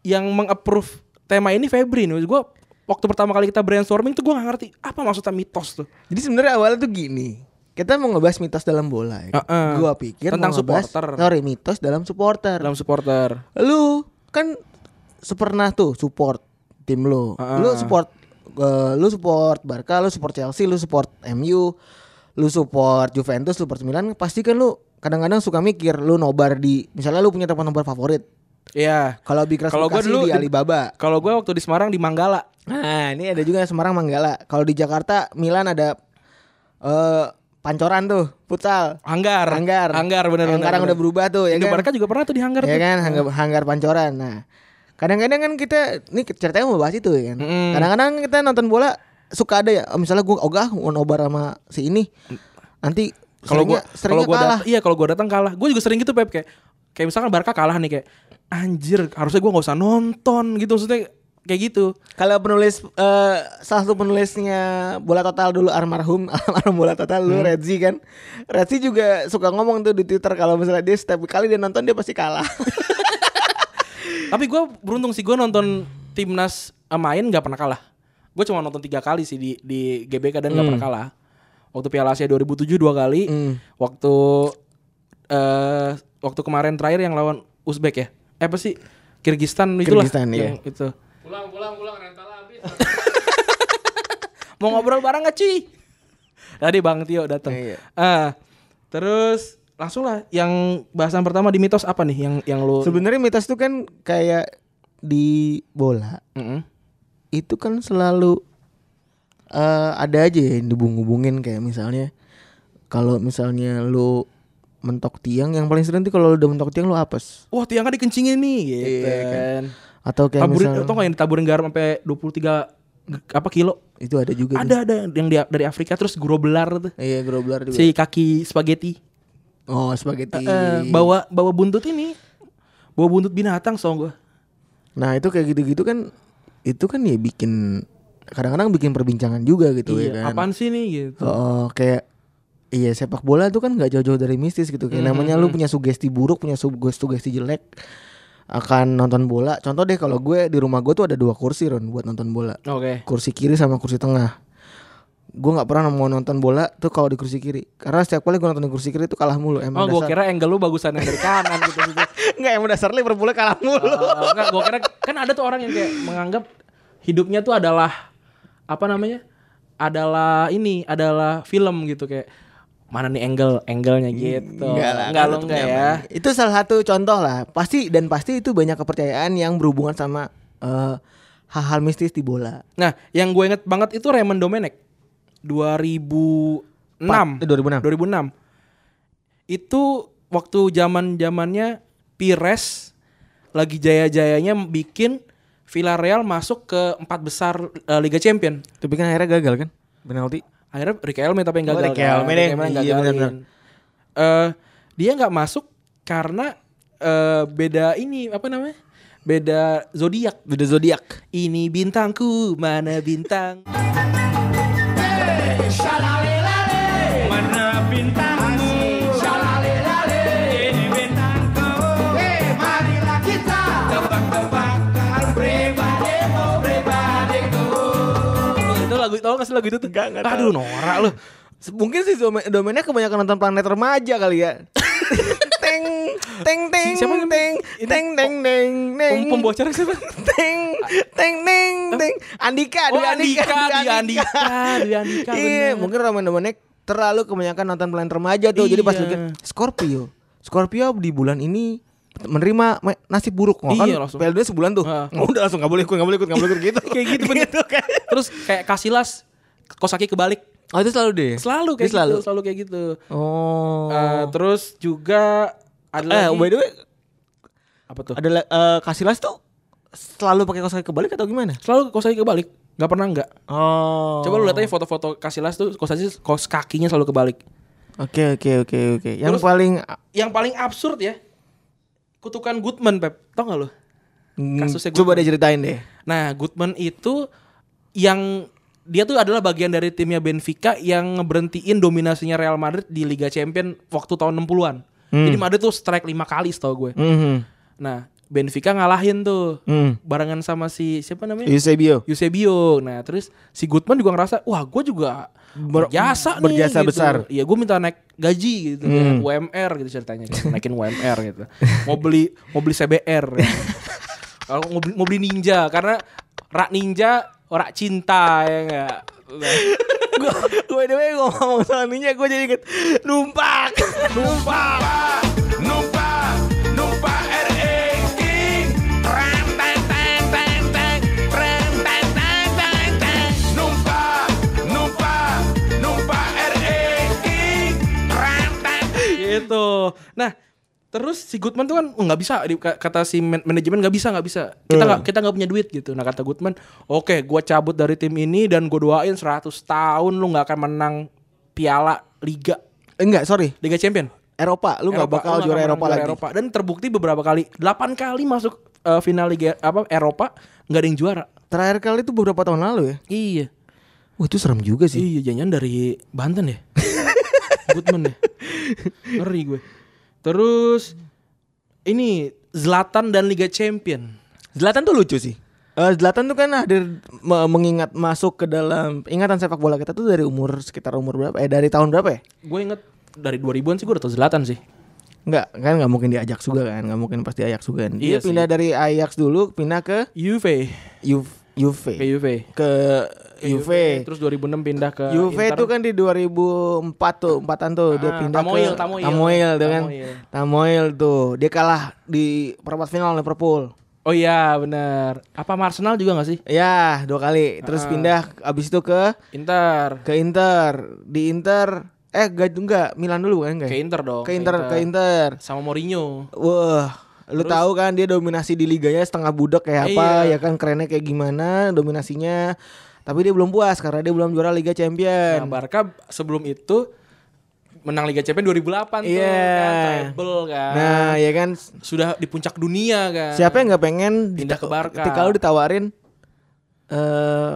[SPEAKER 1] yang mengapprove tema ini Febri nih. Gue waktu pertama kali kita brainstorming tuh gue gak ngerti apa maksudnya mitos tuh.
[SPEAKER 2] Jadi sebenarnya awalnya tuh gini. Kita mau ngebahas mitos dalam bola ya.
[SPEAKER 1] Heeh.
[SPEAKER 2] Gua pikir
[SPEAKER 1] Tentang
[SPEAKER 2] mau ngebahas,
[SPEAKER 1] supporter.
[SPEAKER 2] Sorry, mitos dalam supporter.
[SPEAKER 1] Dalam supporter.
[SPEAKER 2] Lu kan sepernah tuh support tim lu.
[SPEAKER 1] Heeh.
[SPEAKER 2] Lu support eh, lu support Barca, lu support Chelsea, lu support MU, lu support Juventus, lu support Milan, pasti kan lu kadang-kadang suka mikir lu nobar di misalnya lu punya tempat nobar favorit.
[SPEAKER 1] Iya.
[SPEAKER 2] Kalau Bikras
[SPEAKER 1] Kalau gua
[SPEAKER 2] Bekasi
[SPEAKER 1] dulu
[SPEAKER 2] di Alibaba.
[SPEAKER 1] Kalau gue waktu di Semarang di Manggala.
[SPEAKER 2] Nah, ini ada juga Semarang Manggala. Kalau di Jakarta Milan ada eh Pancoran tuh, futsal.
[SPEAKER 1] Hanggar.
[SPEAKER 2] Hanggar.
[SPEAKER 1] Hanggar bener
[SPEAKER 2] Yang
[SPEAKER 1] bener.
[SPEAKER 2] sekarang
[SPEAKER 1] bener.
[SPEAKER 2] udah berubah tuh ya
[SPEAKER 1] Indo
[SPEAKER 2] kan.
[SPEAKER 1] Barca juga pernah tuh di Hanggar
[SPEAKER 2] Ya
[SPEAKER 1] tuh.
[SPEAKER 2] kan, hanggar, hanggar pancoran. Nah, kadang-kadang kan kita ini ceritanya mau bahas itu ya kan.
[SPEAKER 1] Mm-mm.
[SPEAKER 2] Kadang-kadang kita nonton bola suka ada ya, oh, misalnya gue ogah mau nobar sama si ini. Nanti
[SPEAKER 1] Kalau gua
[SPEAKER 2] seringnya-
[SPEAKER 1] kalau gua
[SPEAKER 2] kalah.
[SPEAKER 1] iya kalau gua datang kalah. Gue juga sering gitu Pep kayak kayak misalkan Barca kalah nih kayak anjir harusnya gua nggak usah nonton gitu maksudnya kayak gitu.
[SPEAKER 2] Kalau penulis eh, salah satu penulisnya bola total dulu almarhum [laughs] almarhum bola total dulu
[SPEAKER 1] Hmm.
[SPEAKER 2] Redzi kan. Redzi juga suka ngomong tuh di Twitter kalau misalnya dia setiap kali dia nonton dia pasti kalah. [laughs]
[SPEAKER 1] Tapi gua beruntung sih gua nonton timnas eh, main nggak pernah kalah. Gue cuma nonton tiga kali sih di di GBK dan nggak pernah kalah. Waktu Piala Asia 2007 dua kali.
[SPEAKER 2] Hmm.
[SPEAKER 1] Waktu eh waktu kemarin terakhir yang lawan Uzbek ya. Eh apa sih? Kirgistan itulah.
[SPEAKER 2] Kirgistan, iya.
[SPEAKER 1] yang Itu. [laughs] Mau ngobrol bareng gak cuy? Tadi Bang Tio datang.
[SPEAKER 2] Iya.
[SPEAKER 1] Ah, terus langsung lah yang bahasan pertama di mitos apa nih yang yang lu
[SPEAKER 2] Sebenarnya mitos itu kan kayak di bola
[SPEAKER 1] Mm-mm.
[SPEAKER 2] Itu kan selalu eh ada aja ya yang dibung-bungin kayak misalnya kalau misalnya lu mentok tiang yang paling sering tuh kalau lu udah mentok tiang lu apes
[SPEAKER 1] Wah tiangnya dikencingin nih gitu
[SPEAKER 2] Iya,
[SPEAKER 1] kan.
[SPEAKER 2] atau kayak
[SPEAKER 1] Taburin,
[SPEAKER 2] misalnya
[SPEAKER 1] tau gak yang ditaburin garam sampai 23 g- apa kilo?
[SPEAKER 2] itu ada juga tuh.
[SPEAKER 1] Ada ada yang di- dari Afrika terus grobelar tuh.
[SPEAKER 2] iya grobler juga
[SPEAKER 1] Si kaki spaghetti.
[SPEAKER 2] oh spaghetti
[SPEAKER 1] Eh, bawa bawa buntut ini. Bawa buntut binatang so gua.
[SPEAKER 2] nah itu kayak gitu-gitu kan itu kan ya bikin kadang-kadang bikin perbincangan juga gitu
[SPEAKER 1] iya,
[SPEAKER 2] ya kan
[SPEAKER 1] apaan sih nih gitu.
[SPEAKER 2] Oh, kayak iya sepak bola tuh kan nggak jauh-jauh dari mistis gitu. Kayak namanya lu punya sugesti buruk, punya sugesti sugesti jelek. akan nonton bola. Contoh deh kalau gue di rumah gue tuh ada dua kursi Ron buat nonton bola.
[SPEAKER 1] Oke.
[SPEAKER 2] Kursi kiri sama kursi tengah. Gue nggak pernah mau nonton bola tuh kalau di kursi kiri. Karena setiap kali gue nonton di kursi kiri tuh kalah mulu.
[SPEAKER 1] Oh,
[SPEAKER 2] Emang
[SPEAKER 1] gue
[SPEAKER 2] dasar.
[SPEAKER 1] kira angle lu bagusan yang dari kanan gitu. gitu. [laughs]
[SPEAKER 2] Enggak emang dasar Liverpool kalah mulu.
[SPEAKER 1] Oh, enggak, gue kira kan ada tuh orang yang kayak menganggap hidupnya tuh adalah apa namanya? Adalah ini, adalah film gitu kayak mana nih angle, angle-nya gitu.
[SPEAKER 2] Enggak lah,
[SPEAKER 1] enggak lo enggak ya.
[SPEAKER 2] Itu salah satu contoh lah. Pasti dan pasti itu banyak kepercayaan yang berhubungan sama eh, hal-hal mistis di bola.
[SPEAKER 1] Nah, yang gue inget banget itu Raymond Domenech 2006.
[SPEAKER 2] Empat- eh, 2006.
[SPEAKER 1] 2006. Itu waktu zaman-zamannya Pires lagi jaya-jayanya bikin Villarreal masuk ke empat besar eh, Liga Champion.
[SPEAKER 2] Tapi kan akhirnya gagal kan? Penalti.
[SPEAKER 1] Akhirnya Riquelme tapi yang
[SPEAKER 2] Oh,
[SPEAKER 1] gagal.
[SPEAKER 2] Riquelme
[SPEAKER 1] kan.
[SPEAKER 2] deh.
[SPEAKER 1] Riquelme yang
[SPEAKER 2] Iya, benar-benar.
[SPEAKER 1] Eh, dia nggak masuk karena eh, beda ini apa namanya? Beda zodiak.
[SPEAKER 2] Beda zodiak.
[SPEAKER 1] Ini bintangku, mana bintang? Itu lagu tau gak sih lagu itu tuh?
[SPEAKER 2] Enggak, enggak
[SPEAKER 1] Aduh norak lu.
[SPEAKER 2] Mungkin sih domen domennya kebanyakan nonton planet remaja kali ya. Teng teng teng
[SPEAKER 1] Siapa
[SPEAKER 2] teng teng teng teng teng
[SPEAKER 1] Pem pembocornya siapa?
[SPEAKER 2] teng teng teng teng Andika
[SPEAKER 1] Oh
[SPEAKER 2] Dwi
[SPEAKER 1] Andika, Dwi Andika, Dwi Andika.
[SPEAKER 2] Iya, mungkin Domenech terlalu kebanyakan nonton planet remaja tuh. Jadi pas lihat Scorpio. Scorpio di bulan ini menerima me- nasib buruk oh, kan
[SPEAKER 1] Iya, langsung.
[SPEAKER 2] PLD sebulan tuh
[SPEAKER 1] Heeh. [laughs]
[SPEAKER 2] udah langsung nggak boleh ikut nggak boleh ikut nggak boleh ikut gitu
[SPEAKER 1] Kayak gitu bener.
[SPEAKER 2] kan
[SPEAKER 1] Terus kayak Kasilas Kosaki kebalik.
[SPEAKER 2] oh itu selalu deh
[SPEAKER 1] Selalu kayak
[SPEAKER 2] Dia selalu
[SPEAKER 1] gitu, selalu kayak gitu.
[SPEAKER 2] oh
[SPEAKER 1] Eh, terus juga ada
[SPEAKER 2] eh
[SPEAKER 1] lagi
[SPEAKER 2] by the way
[SPEAKER 1] apa tuh?
[SPEAKER 2] ada la- eh, Casillas tuh selalu pakai kaos kaki kebalik atau gimana
[SPEAKER 1] Selalu Kosaki kebalik. Gak pernah enggak.
[SPEAKER 2] oh
[SPEAKER 1] Coba lu lihat aja foto-foto Kasilas tuh Kosaki kos kakinya selalu kebalik.
[SPEAKER 2] oke oke oke oke yang
[SPEAKER 1] Terus-
[SPEAKER 2] paling
[SPEAKER 1] Yang paling absurd ya. Kutukan Goodman, Pep. Tau gak lu?
[SPEAKER 2] mm,
[SPEAKER 1] Kasusnya
[SPEAKER 2] coba
[SPEAKER 1] Goodman.
[SPEAKER 2] deh ceritain deh
[SPEAKER 1] Nah, Goodman itu yang dia tuh adalah bagian dari timnya Benfica yang ngeberhentiin dominasinya Real Madrid di Liga Champion waktu tahun 60-an. Jadi Madrid tuh strike 5 kali setahu gue.
[SPEAKER 2] Mhm.
[SPEAKER 1] Nah, Benfica ngalahin tuh.
[SPEAKER 2] Hmm.
[SPEAKER 1] Barengan sama si siapa namanya?
[SPEAKER 2] Eusebio
[SPEAKER 1] Eusebio. Nah, terus si Goodman juga ngerasa, wah gue juga
[SPEAKER 2] Ber-
[SPEAKER 1] berjasa nih.
[SPEAKER 2] berjasa
[SPEAKER 1] gitu.
[SPEAKER 2] besar.
[SPEAKER 1] Iya, gue minta naik gaji gitu,
[SPEAKER 2] Hmm.
[SPEAKER 1] ya, UMR gitu ceritanya, kan. naikin UMR gitu. Mau beli mau beli CBR. ya. [laughs] Kalau mau beli, mau beli ninja karena rak ninja rak cinta ya enggak.
[SPEAKER 2] Gue by the way ngomong soal ninja gue jadi inget numpak. Numpak.
[SPEAKER 5] Numpak, numpak Rem, teng,
[SPEAKER 1] gitu. Nah, terus si Goodman tuh kan "Oh, nggak bisa di- ka- kata si man- manajemen nggak bisa nggak bisa. Kita nggak kita nggak punya duit gitu. Nah kata Goodman, oke, gua cabut dari tim ini dan gue doain 100 tahun lu nggak akan menang piala liga
[SPEAKER 2] enggak sorry
[SPEAKER 1] Liga Champion.
[SPEAKER 2] Eropa lu nggak bakal
[SPEAKER 1] lu
[SPEAKER 2] juara Eropa lagi
[SPEAKER 1] Eropa. Dan terbukti beberapa kali, 8 kali masuk eh, final Liga apa Eropa nggak ada yang juara.
[SPEAKER 2] terakhir kali itu beberapa tahun lalu ya
[SPEAKER 1] Iya.
[SPEAKER 2] wah itu serem juga sih
[SPEAKER 1] Iya, jangan dari Banten ya. [laughs] Goodman ya. Ngeri gue. Terus ini Zlatan dan Liga Champion.
[SPEAKER 2] Zlatan tuh lucu sih Eh, Zlatan tuh kan hadir me- mengingat masuk ke dalam ingatan sepak bola kita tuh dari umur sekitar umur berapa? Eh dari tahun berapa ya?
[SPEAKER 1] Gue inget dari 2000-an sih gue udah tau Zlatan sih.
[SPEAKER 2] Enggak, kan nggak mungkin di Ajax juga kan, nggak mungkin pasti Ajax juga. kan. Dia
[SPEAKER 1] Iya sih.
[SPEAKER 2] pindah dari Ajax dulu, pindah ke
[SPEAKER 1] Juve.
[SPEAKER 2] Juve, Juve.
[SPEAKER 1] Ke Juve.
[SPEAKER 2] ke
[SPEAKER 1] Ke
[SPEAKER 2] Juve.
[SPEAKER 1] Terus 2006 pindah ke
[SPEAKER 2] Juve
[SPEAKER 1] Inter.
[SPEAKER 2] itu kan di 2004 tuh, empatan tuh dia
[SPEAKER 1] Ah,
[SPEAKER 2] pindah
[SPEAKER 1] Tamoil,
[SPEAKER 2] ke
[SPEAKER 1] Tamoil.
[SPEAKER 2] Tamoil tuh kan.
[SPEAKER 1] Tamoil.
[SPEAKER 2] Tamoil tuh, dia kalah di perempat final Liverpool.
[SPEAKER 1] Oh iya benar. Apa Arsenal juga gak sih?
[SPEAKER 2] Ya, dua kali. Terus
[SPEAKER 1] Ah.
[SPEAKER 2] pindah abis itu ke
[SPEAKER 1] Inter.
[SPEAKER 2] ke Inter. Di Inter eh enggak enggak Milan dulu kan enggak?
[SPEAKER 1] Ke Inter dong.
[SPEAKER 2] Ke Inter, ke Inter.
[SPEAKER 1] Sama Mourinho.
[SPEAKER 2] Wah, lu tahu kan dia dominasi di liganya setengah budak kayak apa,
[SPEAKER 1] Iya.
[SPEAKER 2] ya kan kerennya kayak gimana dominasinya. Tapi dia belum puas karena dia belum juara Liga
[SPEAKER 1] Nah,
[SPEAKER 2] Champion.
[SPEAKER 1] Barca sebelum itu menang Liga Champions 2008 tuh
[SPEAKER 2] Iya.
[SPEAKER 1] kan, treble kan.
[SPEAKER 2] Nah, ya kan
[SPEAKER 1] Sudah di puncak dunia kan.
[SPEAKER 2] siapa yang nggak pengen
[SPEAKER 1] Pindah ke Barca.
[SPEAKER 2] Ketika lu ditawarin eh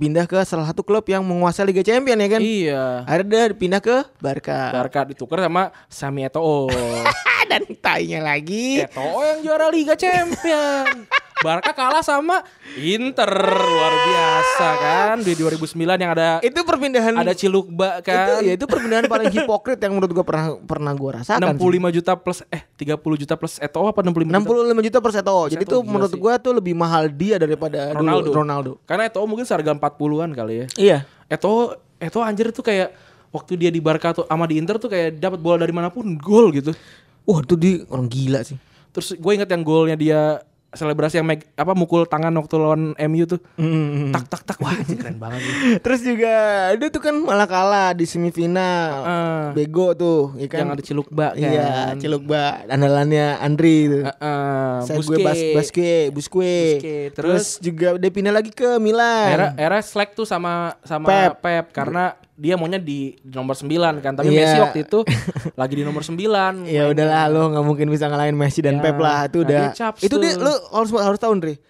[SPEAKER 2] pindah ke salah satu klub yang menguasai Liga Champion ya kan.
[SPEAKER 1] Iya.
[SPEAKER 2] Akhirnya dia pindah ke Barca.
[SPEAKER 1] Barca ditukar sama Sami Eto'o. [laughs]
[SPEAKER 2] Dan tainya lagi.
[SPEAKER 1] Eto'o yang juara Liga Champion. Barca kalah sama Inter luar biasa kan di 2009 yang ada
[SPEAKER 2] Itu perpindahan
[SPEAKER 1] ada Cilukba
[SPEAKER 2] itu
[SPEAKER 1] kan.
[SPEAKER 2] ya itu perpindahan paling hipokrit yang menurut gua pernah pernah gua rasakan.
[SPEAKER 1] 65 juta plus eh 30 juta plus Eto'o apa 65
[SPEAKER 2] sih.
[SPEAKER 1] juta?
[SPEAKER 2] 65 juta per Seto. Jadi
[SPEAKER 1] gila
[SPEAKER 2] menurut
[SPEAKER 1] sih.
[SPEAKER 2] gua tuh lebih mahal dia daripada dulu
[SPEAKER 1] Ronaldo.
[SPEAKER 2] Ronaldo.
[SPEAKER 1] Karena Eto'o mungkin seharga 40-an kali ya.
[SPEAKER 2] Iya.
[SPEAKER 1] Eto'o Eto'o anjir tuh kayak waktu dia di Barca tuh sama di Inter tuh kayak dapat bola dari mana pun gol gitu.
[SPEAKER 2] Wah, itu dia orang gila sih.
[SPEAKER 1] Terus gue inget yang golnya dia selebrasi yang meg, apa mukul tangan waktu lawan MU tuh.
[SPEAKER 2] Mm.
[SPEAKER 1] Tak tak tak wah keren banget sih. [laughs]
[SPEAKER 2] Terus juga dia tuh kan malah kalah di semifinal.
[SPEAKER 1] Heeh.
[SPEAKER 2] Bego tuh, ya kan.
[SPEAKER 1] Yang ada Cilukba kan.
[SPEAKER 2] Iya, Cilukba andalannya Andri itu.
[SPEAKER 1] Heeh,
[SPEAKER 2] Saya gue
[SPEAKER 1] Busquets.
[SPEAKER 2] bas. Terus,
[SPEAKER 1] Terus
[SPEAKER 2] juga dia pindah lagi ke Milan.
[SPEAKER 1] Era era selek tuh sama sama
[SPEAKER 2] Pep.
[SPEAKER 1] Pep, karena dia maunya di, di nomor 9 kan. Tapi
[SPEAKER 2] Iya.
[SPEAKER 1] Messi waktu itu [laughs] lagi di nomor 9.
[SPEAKER 2] Ya udahlah lo nggak mungkin bisa ngalahin Messi dan
[SPEAKER 1] Ya,
[SPEAKER 2] Pep lah itu
[SPEAKER 1] nah
[SPEAKER 2] udah.
[SPEAKER 1] dia caps
[SPEAKER 2] Itu dia lo harus harus tahu Ndri.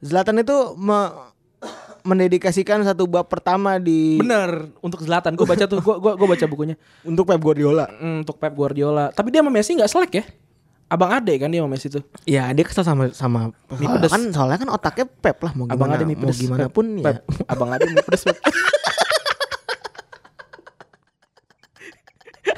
[SPEAKER 2] Zlatan itu me- mendedikasikan satu bab pertama di
[SPEAKER 1] Bener untuk Zlatan gue baca tuh gue gua, gua baca bukunya [laughs]
[SPEAKER 2] untuk Pep Guardiola.
[SPEAKER 1] Mm, untuk Pep Guardiola. Tapi dia sama Messi nggak selek ya? Abang Ade kan dia sama Messi tuh.
[SPEAKER 2] Ya dia kesel sama sama
[SPEAKER 1] Mie
[SPEAKER 2] soalnya
[SPEAKER 1] pedes.
[SPEAKER 2] kan soalnya kan otaknya Pep lah mau
[SPEAKER 1] Abang
[SPEAKER 2] gimana
[SPEAKER 1] Ade mie
[SPEAKER 2] mau
[SPEAKER 1] pedes.
[SPEAKER 2] gimana
[SPEAKER 1] Pep.
[SPEAKER 2] pun ya.
[SPEAKER 1] Pep. Abang Ade mie pedes. [laughs]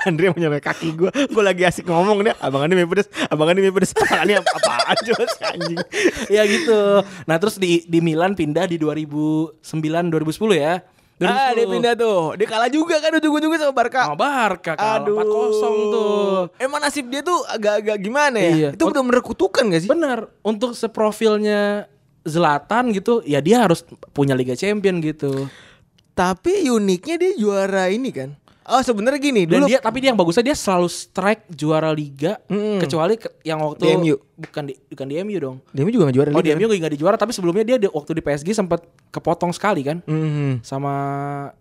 [SPEAKER 2] Andre mau nyampe kaki gue Gue lagi asik ngomong dia Abang Andi mie pedes Abang Andi mie pedes [laughs] Abang Andi ap- apaan coba si anjing
[SPEAKER 1] ya gitu. Nah terus di di Milan pindah di 2009 2010 ya. 2010.
[SPEAKER 2] Ah dia pindah tuh Dia kalah juga kan ujung-ujungnya sama Barca
[SPEAKER 1] sama Barca kalah
[SPEAKER 2] Aduh
[SPEAKER 1] 4-0 tuh.
[SPEAKER 2] Emang nasib dia tuh agak-agak gimana ya
[SPEAKER 1] Iya.
[SPEAKER 2] Itu bener-bener kutukan gak sih
[SPEAKER 1] Bener, untuk seprofilnya Zlatan gitu, ya dia harus punya Liga Champion gitu.
[SPEAKER 2] Tapi uniknya dia juara ini kan Oh sebenarnya gini
[SPEAKER 1] Dan
[SPEAKER 2] dulu
[SPEAKER 1] dia tapi dia yang bagusnya dia selalu strike juara liga
[SPEAKER 2] Mm-mm.
[SPEAKER 1] kecuali ke- yang waktu
[SPEAKER 2] Di MU.
[SPEAKER 1] bukan di bukan di MU dong.
[SPEAKER 2] Dia juga gak juara
[SPEAKER 1] Oh
[SPEAKER 2] liga
[SPEAKER 1] di MU nggak di juara tapi sebelumnya dia di, waktu di PSG sempat kepotong sekali kan
[SPEAKER 2] kan? Mhm.
[SPEAKER 1] sama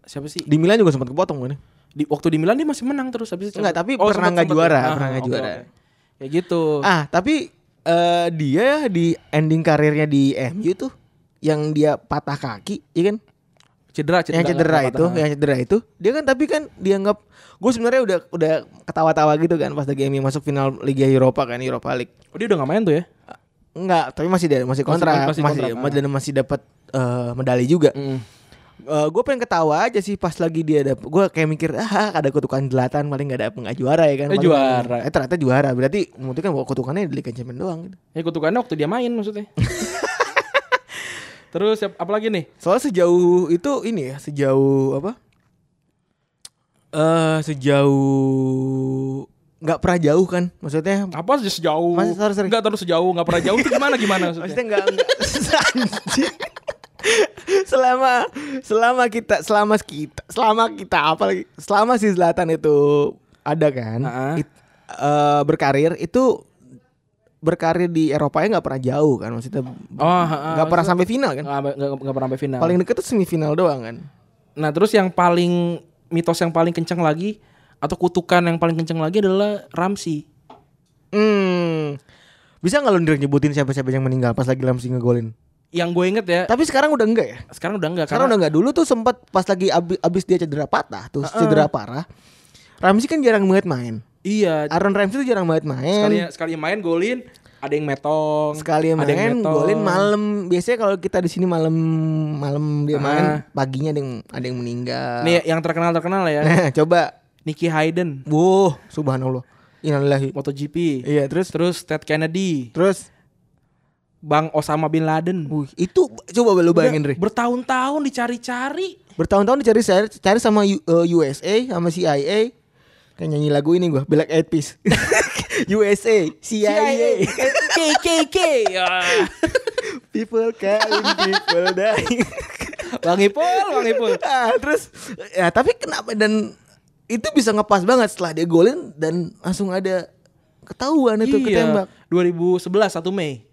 [SPEAKER 1] siapa sih?
[SPEAKER 2] Di Milan juga sempat kepotong kan
[SPEAKER 1] Di waktu di Milan dia masih menang terus habis itu
[SPEAKER 2] Enggak, tapi pernah
[SPEAKER 1] sempat-
[SPEAKER 2] nggak juara,
[SPEAKER 1] ya?
[SPEAKER 2] pernah nggak
[SPEAKER 1] oke,
[SPEAKER 2] juara.
[SPEAKER 1] oke. Ya gitu.
[SPEAKER 2] Ah tapi eh, dia di ending karirnya di MU tuh Yang dia patah kaki ya kan
[SPEAKER 1] Cedera, cedera.
[SPEAKER 2] yang cedera itu, yang cedera itu, dia kan tapi kan dianggap gue sebenarnya udah udah ketawa-tawa gitu kan pas lagi masuk final Liga Eropa kan Europa League.
[SPEAKER 1] Oh dia udah nggak main tuh ya?
[SPEAKER 2] Enggak, tapi masih ada masih kontrak,
[SPEAKER 1] masih
[SPEAKER 2] masih
[SPEAKER 1] kontrak,
[SPEAKER 2] masih, dan masih dapat eh, medali juga.
[SPEAKER 1] Mm.
[SPEAKER 2] gue pengen ketawa aja sih pas lagi dia dapet gue kayak mikir ah ada kutukan jelatan paling nggak ada nggak juara ya kan
[SPEAKER 1] Eh,
[SPEAKER 2] Paling-
[SPEAKER 1] juara.
[SPEAKER 2] eh ternyata juara berarti membuktikan bahwa kutukannya di Liga Champions doang gitu.
[SPEAKER 1] Ya kutukannya waktu dia main maksudnya. [laughs] Terus apa lagi nih?
[SPEAKER 2] soalnya sejauh itu ini ya sejauh apa eh sejauh nggak pernah jauh kan maksudnya
[SPEAKER 1] Apa sih sejauh?
[SPEAKER 2] Mas, sorry, sorry.
[SPEAKER 1] Enggak terus sejauh, enggak pernah jauh itu gimana gimana maksudnya?
[SPEAKER 2] Maksudnya enggak, enggak Anjing. [laughs] selama selama kita selama kita selama kita apa lagi selama si Zlatan itu ada kan
[SPEAKER 1] Ha-ha.
[SPEAKER 2] it- eh, berkarir itu berkarir di Eropa ya nggak pernah jauh kan maksudnya
[SPEAKER 1] Oh,
[SPEAKER 2] nggak pernah
[SPEAKER 1] maksudnya-
[SPEAKER 2] sampai final kan
[SPEAKER 1] Enggak enggak enggak pernah sampai final.
[SPEAKER 2] paling deket tuh semifinal doang kan
[SPEAKER 1] Nah, terus yang paling mitos yang paling kencang lagi atau kutukan yang paling kencang lagi adalah Ramsey.
[SPEAKER 2] hmm bisa nggak lu Ndre, nyebutin siapa-siapa yang meninggal pas lagi Ramsey ngegolin
[SPEAKER 1] Yang gue inget ya,
[SPEAKER 2] tapi sekarang udah enggak ya
[SPEAKER 1] sekarang udah enggak
[SPEAKER 2] Sekarang udah nggak dulu tuh sempat pas lagi abis, abis dia cedera patah tuh cedera parah. Ramsey kan jarang banget main.
[SPEAKER 1] Iya,
[SPEAKER 2] Aaron Ramsey tuh jarang banget
[SPEAKER 1] sekali
[SPEAKER 2] main.
[SPEAKER 1] sekali main golin ada yang metong,
[SPEAKER 2] Sekali
[SPEAKER 1] ada yang
[SPEAKER 2] main
[SPEAKER 1] metong.
[SPEAKER 2] golin malam. Biasanya kalau kita di sini malam malam dia main,
[SPEAKER 1] Ah.
[SPEAKER 2] paginya ada yang ada yang meninggal.
[SPEAKER 1] Nih yang terkenal terkenal ya,
[SPEAKER 2] Nah, coba.
[SPEAKER 1] Nicky Hayden,
[SPEAKER 2] Wuh, subhanallah. Innalillahi.
[SPEAKER 1] MotoGP.
[SPEAKER 2] Iya, terus
[SPEAKER 1] Terus Ted Kennedy,
[SPEAKER 2] terus
[SPEAKER 1] Bang Osama bin Laden.
[SPEAKER 2] Wih, itu coba lu bayangin, Re.
[SPEAKER 1] Bertahun-tahun dicari-cari.
[SPEAKER 2] Bertahun-tahun dicari cari, sama U- eh, USA, sama CIA. Kayak nyanyi lagu ini gua, Black Eyed Peas. USA, CIA.
[SPEAKER 1] KKK. Ya.
[SPEAKER 2] People killing, people dying. [laughs]
[SPEAKER 1] Bang Ipul, Bang Ipul. [laughs]
[SPEAKER 2] ah, terus ya tapi kenapa dan itu bisa ngepas banget setelah dia golin dan langsung ada ketahuan itu ketembak.
[SPEAKER 1] 2011 1 Mei.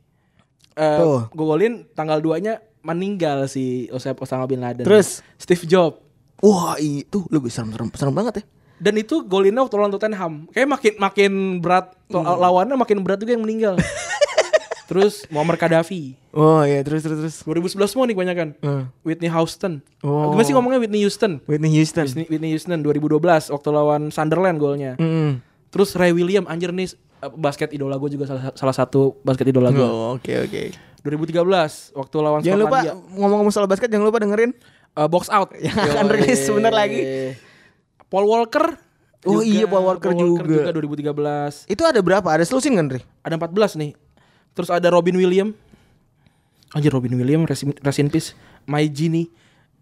[SPEAKER 1] Eh
[SPEAKER 2] Tuh.
[SPEAKER 1] gue golin tanggal 2-nya meninggal si Osama bin Laden.
[SPEAKER 2] Terus?
[SPEAKER 1] Steve Jobs.
[SPEAKER 2] Wah, itu lebih serem serem, serem banget ya.
[SPEAKER 1] Dan itu golinnya waktu lawan Tottenham. Kayak makin makin berat to- lawannya makin berat juga yang meninggal. [laughs] Terus Muammar Gaddafi.
[SPEAKER 2] Oh iya terus terus terus.
[SPEAKER 1] 2011 semua nih kebanyakan.
[SPEAKER 2] Eh.
[SPEAKER 1] Whitney Houston.
[SPEAKER 2] Oh.
[SPEAKER 1] Gimana sih ngomongnya Whitney Houston?
[SPEAKER 2] Whitney Houston.
[SPEAKER 1] Whitney, Whitney Houston 2012 waktu lawan Sunderland golnya.
[SPEAKER 2] Mm.
[SPEAKER 1] Terus Ray William anjir nih eh, basket idola gue juga salah, salah satu basket idola gue.
[SPEAKER 2] Oh, oke oke.
[SPEAKER 1] 2013 waktu lawan
[SPEAKER 2] Jangan lupa ngomong-ngomong soal basket jangan lupa dengerin.
[SPEAKER 1] Eh, box out [laughs]
[SPEAKER 2] Yang akan rilis sebentar lagi.
[SPEAKER 1] Paul Walker.
[SPEAKER 2] Oh iya, Paul Walker juga.
[SPEAKER 1] 2013.
[SPEAKER 2] Itu ada berapa? Ada selusin kan, Ri?
[SPEAKER 1] Ada 14 nih. Terus ada Robin William. Anjir Robin William rest in, rest in peace. My Genie.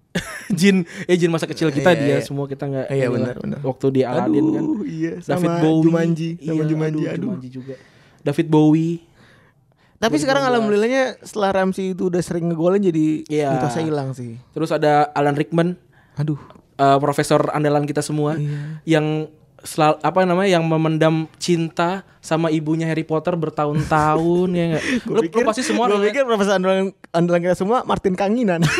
[SPEAKER 1] [laughs] Jin, eh Jin masa kecil kita
[SPEAKER 2] Iya,
[SPEAKER 1] dia
[SPEAKER 2] iya.
[SPEAKER 1] semua kita nggak
[SPEAKER 2] Iya, benar, benar.
[SPEAKER 1] waktu di Aladdin kan.
[SPEAKER 2] Iya,
[SPEAKER 1] David
[SPEAKER 2] sama
[SPEAKER 1] Bowie,
[SPEAKER 2] Jumanji, sama
[SPEAKER 1] iya,
[SPEAKER 2] Jumanji,
[SPEAKER 1] aduh,
[SPEAKER 2] aduh.
[SPEAKER 1] Jumanji juga. David Bowie.
[SPEAKER 2] Tapi sekarang alhamdulillahnya setelah Ramsey itu udah sering ngegolin jadi
[SPEAKER 1] Iya.
[SPEAKER 2] mitosnya hilang sih.
[SPEAKER 1] Terus ada Alan Rickman.
[SPEAKER 2] Aduh.
[SPEAKER 1] Eh, profesor andalan kita semua
[SPEAKER 2] Iya.
[SPEAKER 1] yang selal, apa namanya yang memendam cinta sama ibunya Harry Potter bertahun-tahun ya enggak. [laughs] Lu, lu pasti semua relate.
[SPEAKER 2] pikir profesor andalan, andalan kita semua Martin Kanginan. [laughs]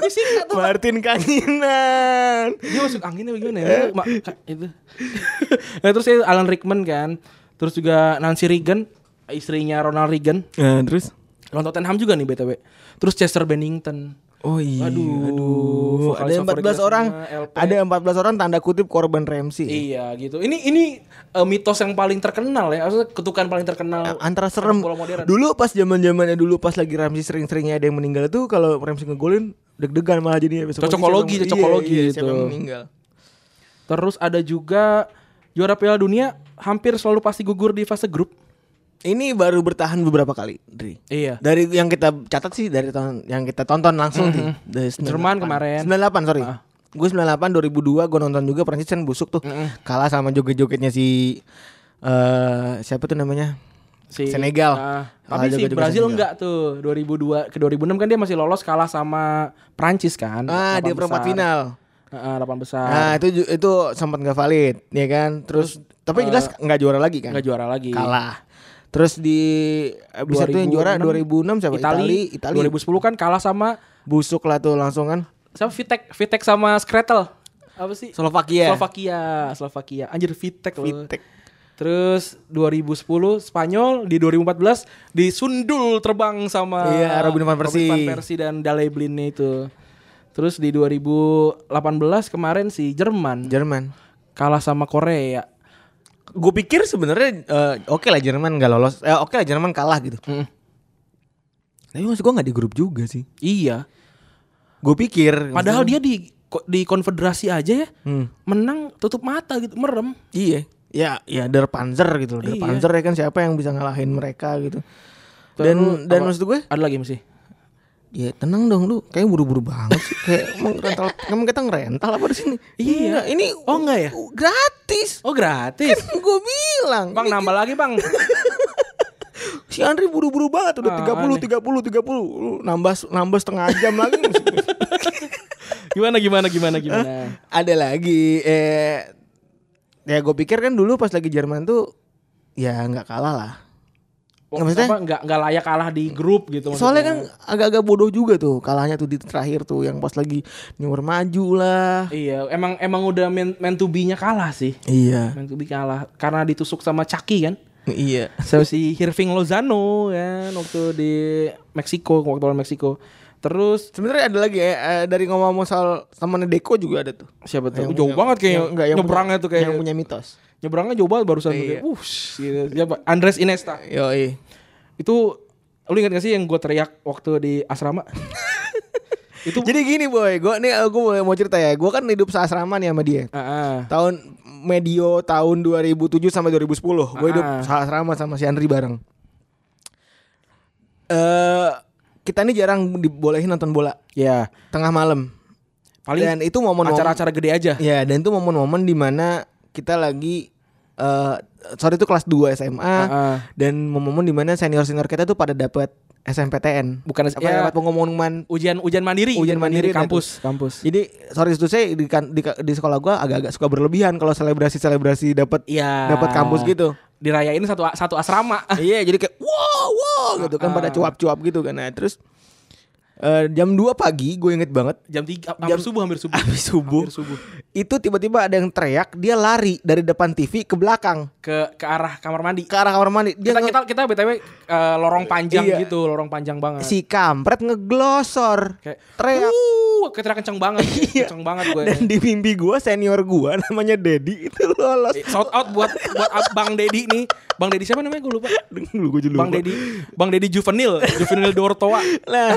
[SPEAKER 1] fisika. tuh.
[SPEAKER 2] Martin Kanginan.
[SPEAKER 1] Dia masuk anginnya bagaimana ya? Ma- ka- itu. [laughs] nah, terus ya Alan Rickman kan. Terus juga Nancy Reagan, istrinya Ronald Reagan.
[SPEAKER 2] Nah, terus
[SPEAKER 1] Lawan Tottenham juga nih BTW. Terus Chester Bennington.
[SPEAKER 2] Oh iya,
[SPEAKER 1] Aduh,
[SPEAKER 2] aduh. Ada 14
[SPEAKER 1] favorit kita
[SPEAKER 2] orang,
[SPEAKER 1] LP.
[SPEAKER 2] ada 14 orang tanda kutip korban Ramsey.
[SPEAKER 1] Iya gitu. Ini ini eh, mitos yang paling terkenal ya. Maksudnya ketukan paling terkenal.
[SPEAKER 2] Antara serem. Dulu pas zaman zamannya dulu pas lagi Ramsey sering-seringnya ada yang meninggal tuh kalau Ramsey ngegolin deg-degan malah jadinya besok
[SPEAKER 1] Cocokologi, cocokologi
[SPEAKER 2] iya, iya,
[SPEAKER 1] gitu.
[SPEAKER 2] siapa yang meninggal.
[SPEAKER 1] Terus ada juga juara Piala Dunia hampir selalu pasti gugur di fase grup.
[SPEAKER 2] Ini baru bertahan beberapa kali, Dri.
[SPEAKER 1] Iya.
[SPEAKER 2] Dari yang kita catat sih dari tahun yang kita tonton langsung sih. Dari
[SPEAKER 1] Jerman kemarin.
[SPEAKER 2] 98 sorry.
[SPEAKER 1] Ah.
[SPEAKER 2] Gue 98 2002 gue nonton juga Prancis kan busuk tuh. Kalah sama joget-jogetnya si eh siapa tuh namanya?
[SPEAKER 1] Si
[SPEAKER 2] Senegal. Kalah
[SPEAKER 1] tapi si Brazil
[SPEAKER 2] Senegal.
[SPEAKER 1] enggak tuh 2002 ke 2006 kan dia masih lolos kalah sama Prancis kan.
[SPEAKER 2] Ah,
[SPEAKER 1] Delapan
[SPEAKER 2] di perempat final.
[SPEAKER 1] Heeh, delapan besar.
[SPEAKER 2] Nah, itu itu sempat nggak valid, ya kan? Terus, tapi jelas nggak juara lagi kan?
[SPEAKER 1] Enggak juara lagi.
[SPEAKER 2] Kalah. Terus di bisa tuh yang juara 2006 siapa?
[SPEAKER 1] Itali,
[SPEAKER 2] Itali.
[SPEAKER 1] 2010 kan kalah sama
[SPEAKER 2] Busuk lah tuh langsung kan.
[SPEAKER 1] sama Vitek, Vitek sama Skretel. Apa sih?
[SPEAKER 2] Slovakia.
[SPEAKER 1] Slovakia, Slovakia. Anjir Vitek.
[SPEAKER 2] Vitek.
[SPEAKER 1] Terus 2010 Spanyol di 2014 disundul terbang sama
[SPEAKER 2] Iya, Robin van Persie.
[SPEAKER 1] Robin van Persie dan Dale Blinde itu. Terus di 2018 kemarin si Jerman
[SPEAKER 2] Jerman.
[SPEAKER 1] kalah sama Korea.
[SPEAKER 2] Gue pikir sebenarnya eh, oke lah Jerman nggak lolos. Eh, oke lah Jerman kalah gitu.
[SPEAKER 1] Mm.
[SPEAKER 2] Tapi maksud gue nggak di grup juga sih.
[SPEAKER 1] Iya.
[SPEAKER 2] Gue pikir.
[SPEAKER 1] Padahal dia di di konfederasi aja ya
[SPEAKER 2] Hmm.
[SPEAKER 1] menang tutup mata gitu, merem.
[SPEAKER 2] Iya. Ya, ya Der Panzer gitu loh. Der
[SPEAKER 1] Iya.
[SPEAKER 2] Panzer ya kan siapa yang bisa ngalahin mereka gitu. Dan dan
[SPEAKER 1] apa-
[SPEAKER 2] maksud gue,
[SPEAKER 1] Ada lagi masih.
[SPEAKER 2] Ya tenang dong lu. Kayak buru-buru banget sih. Kayak emang rental, emang kita ngerental apa di sini?
[SPEAKER 1] Iya.
[SPEAKER 2] Enggak, ini
[SPEAKER 1] Oh, enggak ya?
[SPEAKER 2] Gratis.
[SPEAKER 1] Oh gratis.
[SPEAKER 2] gue bilang.
[SPEAKER 1] Bang
[SPEAKER 2] Ini
[SPEAKER 1] nambah lagi bang. [laughs]
[SPEAKER 2] Si Andri buru-buru banget udah
[SPEAKER 1] Ah,
[SPEAKER 2] 30
[SPEAKER 1] aneh.
[SPEAKER 2] 30 30 Lu nambah nambah setengah jam lagi. [laughs]
[SPEAKER 1] Gimana gimana gimana gimana.
[SPEAKER 2] Ada lagi eh ya gue pikir kan dulu pas lagi Jerman tuh ya nggak kalah lah. Nggak, maksudnya-
[SPEAKER 1] apa, nggak nggak layak kalah di grup gitu
[SPEAKER 2] Soalnya kan
[SPEAKER 1] maksudnya.
[SPEAKER 2] agak-agak bodoh juga tuh kalahnya tuh di terakhir tuh yang pas lagi nyuwar maju lah.
[SPEAKER 1] Iya, emang emang udah main, main to be-nya kalah sih.
[SPEAKER 2] Iya.
[SPEAKER 1] Main to be kalah karena ditusuk sama Chucky kan.
[SPEAKER 2] Iya.
[SPEAKER 1] Sama si Irving Lozano kan waktu di Meksiko, waktu lawan Meksiko. Terus
[SPEAKER 2] Sebenarnya ada lagi ya eh, dari ngomong-ngomong soal temannya Deko juga ada tuh.
[SPEAKER 1] siapa tuh?
[SPEAKER 2] Yang
[SPEAKER 1] jauh
[SPEAKER 2] punya-
[SPEAKER 1] banget kayaknya.
[SPEAKER 2] yang- enggak, yang
[SPEAKER 1] nyebrangnya
[SPEAKER 2] punya-
[SPEAKER 1] tuh kayak
[SPEAKER 2] yang punya mitos.
[SPEAKER 1] nyebrangnya jauh banget barusan
[SPEAKER 2] Iya.
[SPEAKER 1] wush, gitu. Siapa? Andres Iniesta.
[SPEAKER 2] Yoi.
[SPEAKER 1] Itu lu ingat gak sih yang gue teriak waktu di asrama? [laughs] itu
[SPEAKER 2] Jadi gini boy, gue nih gue mau, mau cerita ya. Gue kan hidup seasrama nih sama dia.
[SPEAKER 1] Ah, ah.
[SPEAKER 2] Tahun medio tahun 2007 sampai 2010 gue hidup
[SPEAKER 1] Ah.
[SPEAKER 2] seasrama sama si Andri bareng. Eh kita nih jarang dibolehin nonton bola
[SPEAKER 1] Ya,
[SPEAKER 2] tengah malam.
[SPEAKER 1] paling
[SPEAKER 2] dan itu momen-momen
[SPEAKER 1] acara-acara gede aja.
[SPEAKER 2] Ya, dan itu momen-momen di mana kita lagi eh sorry itu kelas 2 SMA
[SPEAKER 1] Ah, ah.
[SPEAKER 2] dan momen-momen di mana senior-senior kita tuh pada dapat SMPTN.
[SPEAKER 1] Bukan
[SPEAKER 2] apa
[SPEAKER 1] ya,
[SPEAKER 2] dapat pengumuman
[SPEAKER 1] ujian ujian mandiri,
[SPEAKER 2] Ujian mandiri dah
[SPEAKER 1] kampus, kampus.
[SPEAKER 2] Jadi sorry itu saya di, kan- di, di sekolah gua agak-agak suka berlebihan kalau selebrasi-selebrasi dapat
[SPEAKER 1] Iya.
[SPEAKER 2] dapat kampus gitu.
[SPEAKER 1] Dirayain satu satu asrama.
[SPEAKER 2] iya, jadi kayak wow wow gitu kan
[SPEAKER 1] Ah.
[SPEAKER 2] pada cuap-cuap gitu kan. Nah, terus Eh, jam 2 pagi gue inget banget
[SPEAKER 1] Jam 3 hampir
[SPEAKER 2] Jam-
[SPEAKER 1] subuh hampir subuh.
[SPEAKER 2] Habis subuh.
[SPEAKER 1] Hampir subuh.
[SPEAKER 2] Itu tiba-tiba ada yang teriak Dia lari dari depan TV ke belakang
[SPEAKER 1] Ke ke arah kamar mandi.
[SPEAKER 2] Ke arah kamar mandi Dia
[SPEAKER 1] Kita kita kita BTW eh, lorong panjang
[SPEAKER 2] Iya.
[SPEAKER 1] gitu, lorong panjang banget.
[SPEAKER 2] Si kampret ngeglosor
[SPEAKER 1] Kayak
[SPEAKER 2] Teriak
[SPEAKER 1] Uh, ketika kenceng banget, [laughs]
[SPEAKER 2] Iya.
[SPEAKER 1] kenceng banget gue.
[SPEAKER 2] Dan di mimpi gue senior gue [laughs] namanya Dedi itu lolos
[SPEAKER 1] Eh, Shout out buat buat Bang Dedi nih. Bang Dedi siapa namanya gue lupa. [laughs]
[SPEAKER 2] Dulu gue
[SPEAKER 1] Bang Dedi, Bang Dedi Juvenil, Juvenil Dortoa. [laughs]
[SPEAKER 2] Nah,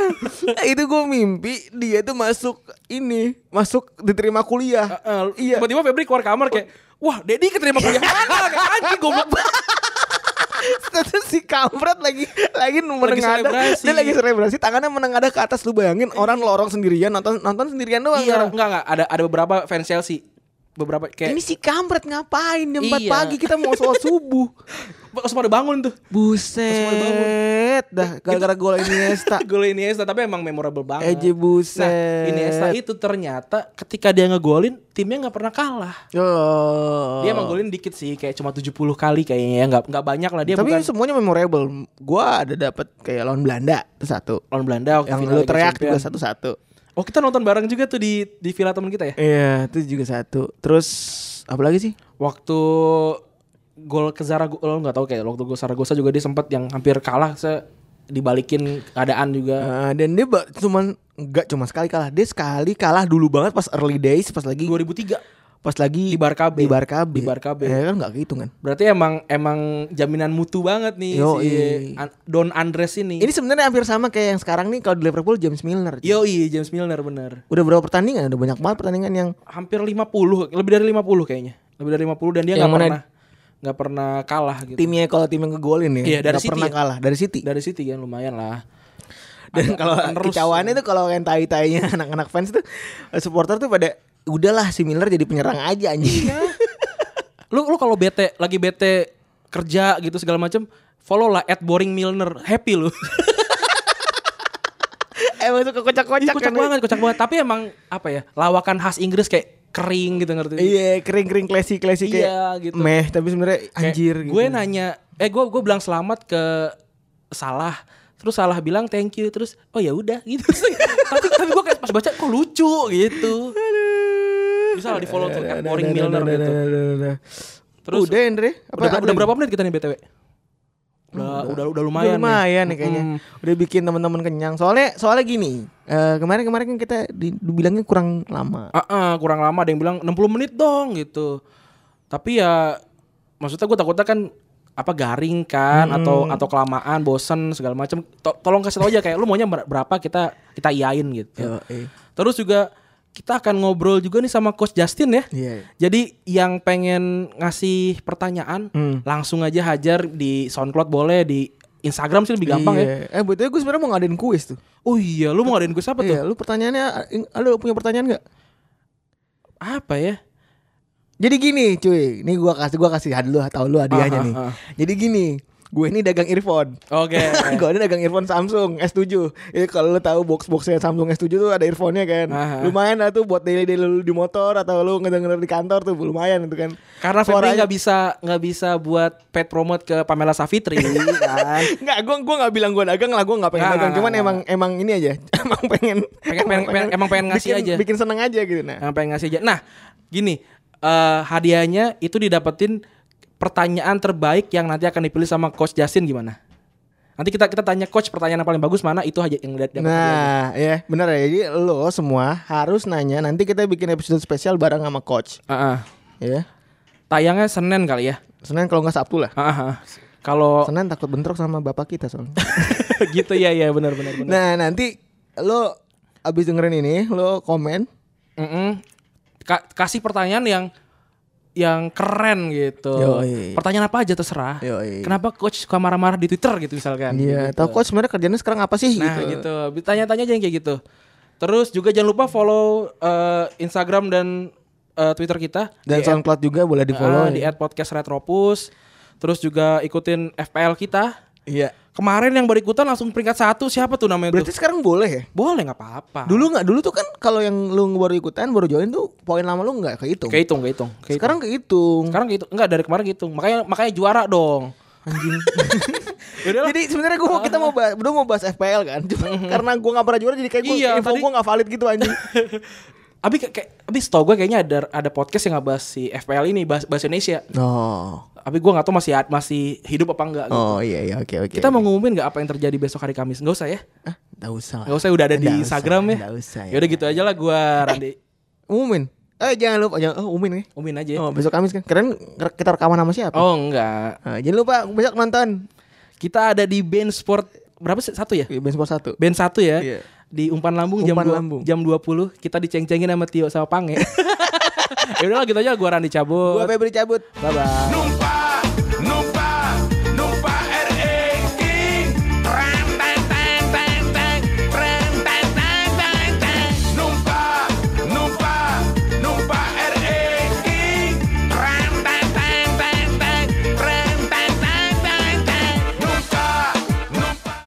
[SPEAKER 2] itu gue mimpi dia tuh masuk ini, masuk diterima kuliah. Iya.
[SPEAKER 1] Tiba-tiba Febri keluar kamar kayak, wah Dedi keterima kuliah [laughs] mana? Kayak anjing goblok.
[SPEAKER 2] Terus si kampret lagi lagi menengadah, dia lagi selebrasi, tangannya menengadah ke atas. Lu bayangin orang lorong sendirian nonton nonton sendirian doang.
[SPEAKER 1] Iya, enggak enggak ada ada beberapa fans Chelsea. Beberapa kayak
[SPEAKER 2] Ini si kampret ngapain jam 4
[SPEAKER 1] Iya.
[SPEAKER 2] pagi kita mau sholat subuh.
[SPEAKER 1] langsung pada bangun tuh.
[SPEAKER 2] Buset, dah gara-gara gol Iniesta. [laughs]
[SPEAKER 1] Gol Iniesta tapi emang memorable banget.
[SPEAKER 2] Eje buset.
[SPEAKER 1] Nah, Iniesta itu ternyata ketika dia ngegolin timnya nggak pernah kalah.
[SPEAKER 2] Oh.
[SPEAKER 1] Dia emang golin dikit sih, kayak cuma 70 kali kayaknya ya, nggak nggak banyak lah dia
[SPEAKER 2] Tapi
[SPEAKER 1] bukan
[SPEAKER 2] semuanya memorable. Gua ada dapat kayak lawan Belanda itu satu.
[SPEAKER 1] lawan Belanda waktu
[SPEAKER 2] Yang lu teriak juga satu-satu.
[SPEAKER 1] Oh kita nonton bareng juga tuh di di villa teman kita ya.
[SPEAKER 2] Iya, itu juga satu. Terus apa lagi sih?
[SPEAKER 1] Waktu gol ke Zaragoza, lo nggak tahu kayak waktu gol Zaragoza juga dia sempat yang hampir kalah se dibalikin keadaan juga.
[SPEAKER 2] Eh, dan dia cuman enggak cuma sekali kalah. Dia sekali kalah dulu banget pas early days, pas lagi
[SPEAKER 1] 2003
[SPEAKER 2] pas lagi
[SPEAKER 1] di Barcabe.
[SPEAKER 2] Di Barcabe.
[SPEAKER 1] Di Barcabe.
[SPEAKER 2] Ya kan enggak kehitungan.
[SPEAKER 1] Berarti emang emang jaminan mutu banget nih
[SPEAKER 2] Yo,
[SPEAKER 1] si
[SPEAKER 2] iya.
[SPEAKER 1] An- Don Andres ini.
[SPEAKER 2] Ini sebenarnya hampir sama kayak yang sekarang nih kalau di Liverpool James Milner.
[SPEAKER 1] Yo iya James Milner bener
[SPEAKER 2] Udah berapa pertandingan? Udah banyak banget pertandingan yang
[SPEAKER 1] Hampir 50 Lebih dari 50 kayaknya Lebih dari 50 Dan dia nggak pernah nggak pernah kalah gitu
[SPEAKER 2] timnya kalau tim yang ngegolin ya.
[SPEAKER 1] Iya, dari
[SPEAKER 2] nggak
[SPEAKER 1] City
[SPEAKER 2] pernah
[SPEAKER 1] ya?
[SPEAKER 2] kalah dari City.
[SPEAKER 1] Dari City kan lumayan lah
[SPEAKER 2] Dan kalau kicauannya tuh kalau yang tai-tainya [laughs] anak-anak fans tuh supporter tuh pada udahlah si Milner jadi penyerang aja anjing.
[SPEAKER 1] Iya. Lu lu kalau bete Lagi bete Kerja gitu segala macam Follow lah at boring Milner Happy lu [laughs]
[SPEAKER 2] Emang suka kocak-kocak
[SPEAKER 1] Kocak
[SPEAKER 2] kan.
[SPEAKER 1] banget Kocak banget Tapi emang Apa ya Lawakan khas Inggris kayak Kering gitu ngerti
[SPEAKER 2] Iya, kering-kering classy-classy kayak
[SPEAKER 1] Iya, gitu.
[SPEAKER 2] meh, tapi sebenarnya
[SPEAKER 1] Kayak
[SPEAKER 2] anjir gitu.
[SPEAKER 1] Gue nanya, eh gue gue bilang selamat ke salah, terus salah bilang thank you, terus oh ya udah gitu. [laughs] tapi tapi gue kayak pas baca kok lucu gitu. [laughs] Bisa lah di follow tuh at boring Milner gitu.
[SPEAKER 2] Terus
[SPEAKER 1] Terus
[SPEAKER 2] udah Andre, apa
[SPEAKER 1] udah, udah berapa menit kita nih btw? Udah udah udah lumayan.
[SPEAKER 2] Udah lumayan nih
[SPEAKER 1] nih.
[SPEAKER 2] kayaknya.
[SPEAKER 1] Mm.
[SPEAKER 2] Udah bikin teman-teman kenyang. Soalnya soalnya gini, eh, kemarin-kemarin kan kita di, dibilangnya kurang lama.
[SPEAKER 1] Ah, ah, kurang lama ada yang bilang 60 menit dong gitu. Tapi ya maksudnya gue takutnya kan apa garing kan atau atau kelamaan bosen segala macam To- tolong kasih tau aja kayak lu maunya ber- berapa kita kita iyain gitu
[SPEAKER 2] Yoi.
[SPEAKER 1] terus juga kita akan ngobrol juga nih sama coach Justin ya
[SPEAKER 2] Iya.
[SPEAKER 1] jadi yang pengen ngasih pertanyaan
[SPEAKER 2] Hmm.
[SPEAKER 1] langsung aja hajar di SoundCloud boleh di Instagram sih lebih gampang ya
[SPEAKER 2] Iya. Eh, betul gue sebenarnya mau ngadain kuis tuh.
[SPEAKER 1] oh iya lu mau ngadain gue apa tuh
[SPEAKER 2] Iya, lu pertanyaannya lu punya pertanyaan nggak?
[SPEAKER 1] apa ya
[SPEAKER 2] Jadi gini, cuy. Ini gua kasih gua kasih hadiah lu tahu lu hadiahnya
[SPEAKER 1] Ah,
[SPEAKER 2] nih. Jadi gini, gue ini dagang earphone.
[SPEAKER 1] oke [laughs]
[SPEAKER 2] gue ini dagang earphone Samsung S7 Jadi kalau lu tahu box-boxnya Samsung S7 tuh ada earphone-nya kan
[SPEAKER 1] Aha.
[SPEAKER 2] Lumayan lah tuh buat daily-daily lu di motor Atau lu ngedenger di kantor tuh lumayan itu kan
[SPEAKER 1] Karena Febri nggak bisa nggak bisa buat pet promote ke Pamela Savitri [laughs] kan.
[SPEAKER 2] Nggak, gue gua nggak bilang gue dagang lah, gue nggak pengen
[SPEAKER 1] Nggak,
[SPEAKER 2] dagang. Cuman
[SPEAKER 1] nggak,
[SPEAKER 2] emang emang ini aja, [laughs] emang pengen,
[SPEAKER 1] Pengen- pengen- pengen- emang pengen ngasih
[SPEAKER 2] bikin,
[SPEAKER 1] aja.
[SPEAKER 2] bikin seneng aja gitu. Nah,
[SPEAKER 1] Yang pengen ngasih aja. Nah, gini, eh, hadiahnya itu didapetin pertanyaan terbaik yang nanti akan dipilih sama Coach Justin gimana? Nanti kita kita tanya coach pertanyaan yang paling bagus mana itu aja yang dapat
[SPEAKER 2] nah, ya bener ya. Jadi lo semua harus nanya. Nanti kita bikin episode spesial bareng sama coach,
[SPEAKER 1] Ah, ah.
[SPEAKER 2] ya.
[SPEAKER 1] Tayangnya Senin kali ya.
[SPEAKER 2] Senin kalau nggak Sabtu lah.
[SPEAKER 1] Ah, ah, ah. Kalau
[SPEAKER 2] Senin takut bentrok sama bapak kita soalnya. [laughs]
[SPEAKER 1] gitu ya ya benar benar benar.
[SPEAKER 2] nah, nanti lo abis dengerin ini, lo komen.
[SPEAKER 1] Mm-mm. Ka- kasih pertanyaan yang yang keren gitu.
[SPEAKER 2] Yoi.
[SPEAKER 1] Pertanyaan apa aja terserah.
[SPEAKER 2] Yoi.
[SPEAKER 1] Kenapa coach suka marah-marah di Twitter gitu misalkan.
[SPEAKER 2] Iya,
[SPEAKER 1] Gitu.
[SPEAKER 2] tau coach sebenarnya kerjanya sekarang apa sih
[SPEAKER 1] Nah
[SPEAKER 2] gitu.
[SPEAKER 1] gitu. Tanya-tanya aja yang kayak gitu. Terus juga jangan lupa follow eh, Instagram dan eh, Twitter kita
[SPEAKER 2] Dan
[SPEAKER 1] di
[SPEAKER 2] SoundCloud juga boleh di
[SPEAKER 1] at-
[SPEAKER 2] follow.
[SPEAKER 1] ah, di at podcast Retropus. Terus juga ikutin FPL kita.
[SPEAKER 2] Iya.
[SPEAKER 1] Kemarin yang berikutan langsung peringkat satu siapa tuh namanya
[SPEAKER 2] Berarti
[SPEAKER 1] tuh?
[SPEAKER 2] sekarang boleh ya?
[SPEAKER 1] Boleh nggak apa-apa.
[SPEAKER 2] Dulu nggak? Dulu tuh kan kalau yang lu baru ikutan, baru join tuh poin lama lu nggak kehitung.
[SPEAKER 1] kehitung kehitung. kehitung.
[SPEAKER 2] Sekarang kehitung.
[SPEAKER 1] sekarang gitu enggak dari kemarin gitu. Makanya makanya juara dong.
[SPEAKER 2] Anjing. [laughs] Jadi sebenarnya gua kita mau bahas, mau bahas FPL kan. Cuma [laughs] karena gua nggak pernah juara jadi kayak gua
[SPEAKER 1] Iya,
[SPEAKER 2] info
[SPEAKER 1] tadi-
[SPEAKER 2] gua nggak valid gitu anjing. [laughs]
[SPEAKER 1] Abi kayak, kayak Abi setahu gue kayaknya ada ada podcast yang ngebahas si FPL ini bahas bahasa Indonesia.
[SPEAKER 2] Oh.
[SPEAKER 1] Abi gue nggak tahu masih masih hidup apa enggak gitu.
[SPEAKER 2] Oh iya iya oke oke.
[SPEAKER 1] Kita mau ngumumin nggak apa yang terjadi besok hari Kamis? Nggak usah ya?
[SPEAKER 2] ah, enggak usah. lah.
[SPEAKER 1] Nggak usah udah ada di
[SPEAKER 2] Nggak usah,
[SPEAKER 1] Instagram ya.
[SPEAKER 2] nggak usah,
[SPEAKER 1] Ya udah gitu aja lah gue Randy.
[SPEAKER 2] Umumin. Eh jangan lupa jangan oh umumin nih.
[SPEAKER 1] Umumin aja.
[SPEAKER 2] Oh besok Kamis kan. Keren kita rekaman sama siapa?
[SPEAKER 1] Oh enggak.
[SPEAKER 2] Nah, jangan lupa besok nonton.
[SPEAKER 1] Kita ada di band sport berapa sih? Satu ya?
[SPEAKER 2] Band Sport 1.
[SPEAKER 1] Band satu ya.
[SPEAKER 2] Iya.
[SPEAKER 1] Di umpan lambung jam
[SPEAKER 2] Umpan
[SPEAKER 1] dua-
[SPEAKER 2] Lambung.
[SPEAKER 1] jam 20 kita diceng-cengin sama Tio sama Pange. [laughs] ya udahlah gitu aja gua Randy cabut.
[SPEAKER 2] Gua Febri cabut.
[SPEAKER 1] Bye bye.
[SPEAKER 5] Numpa,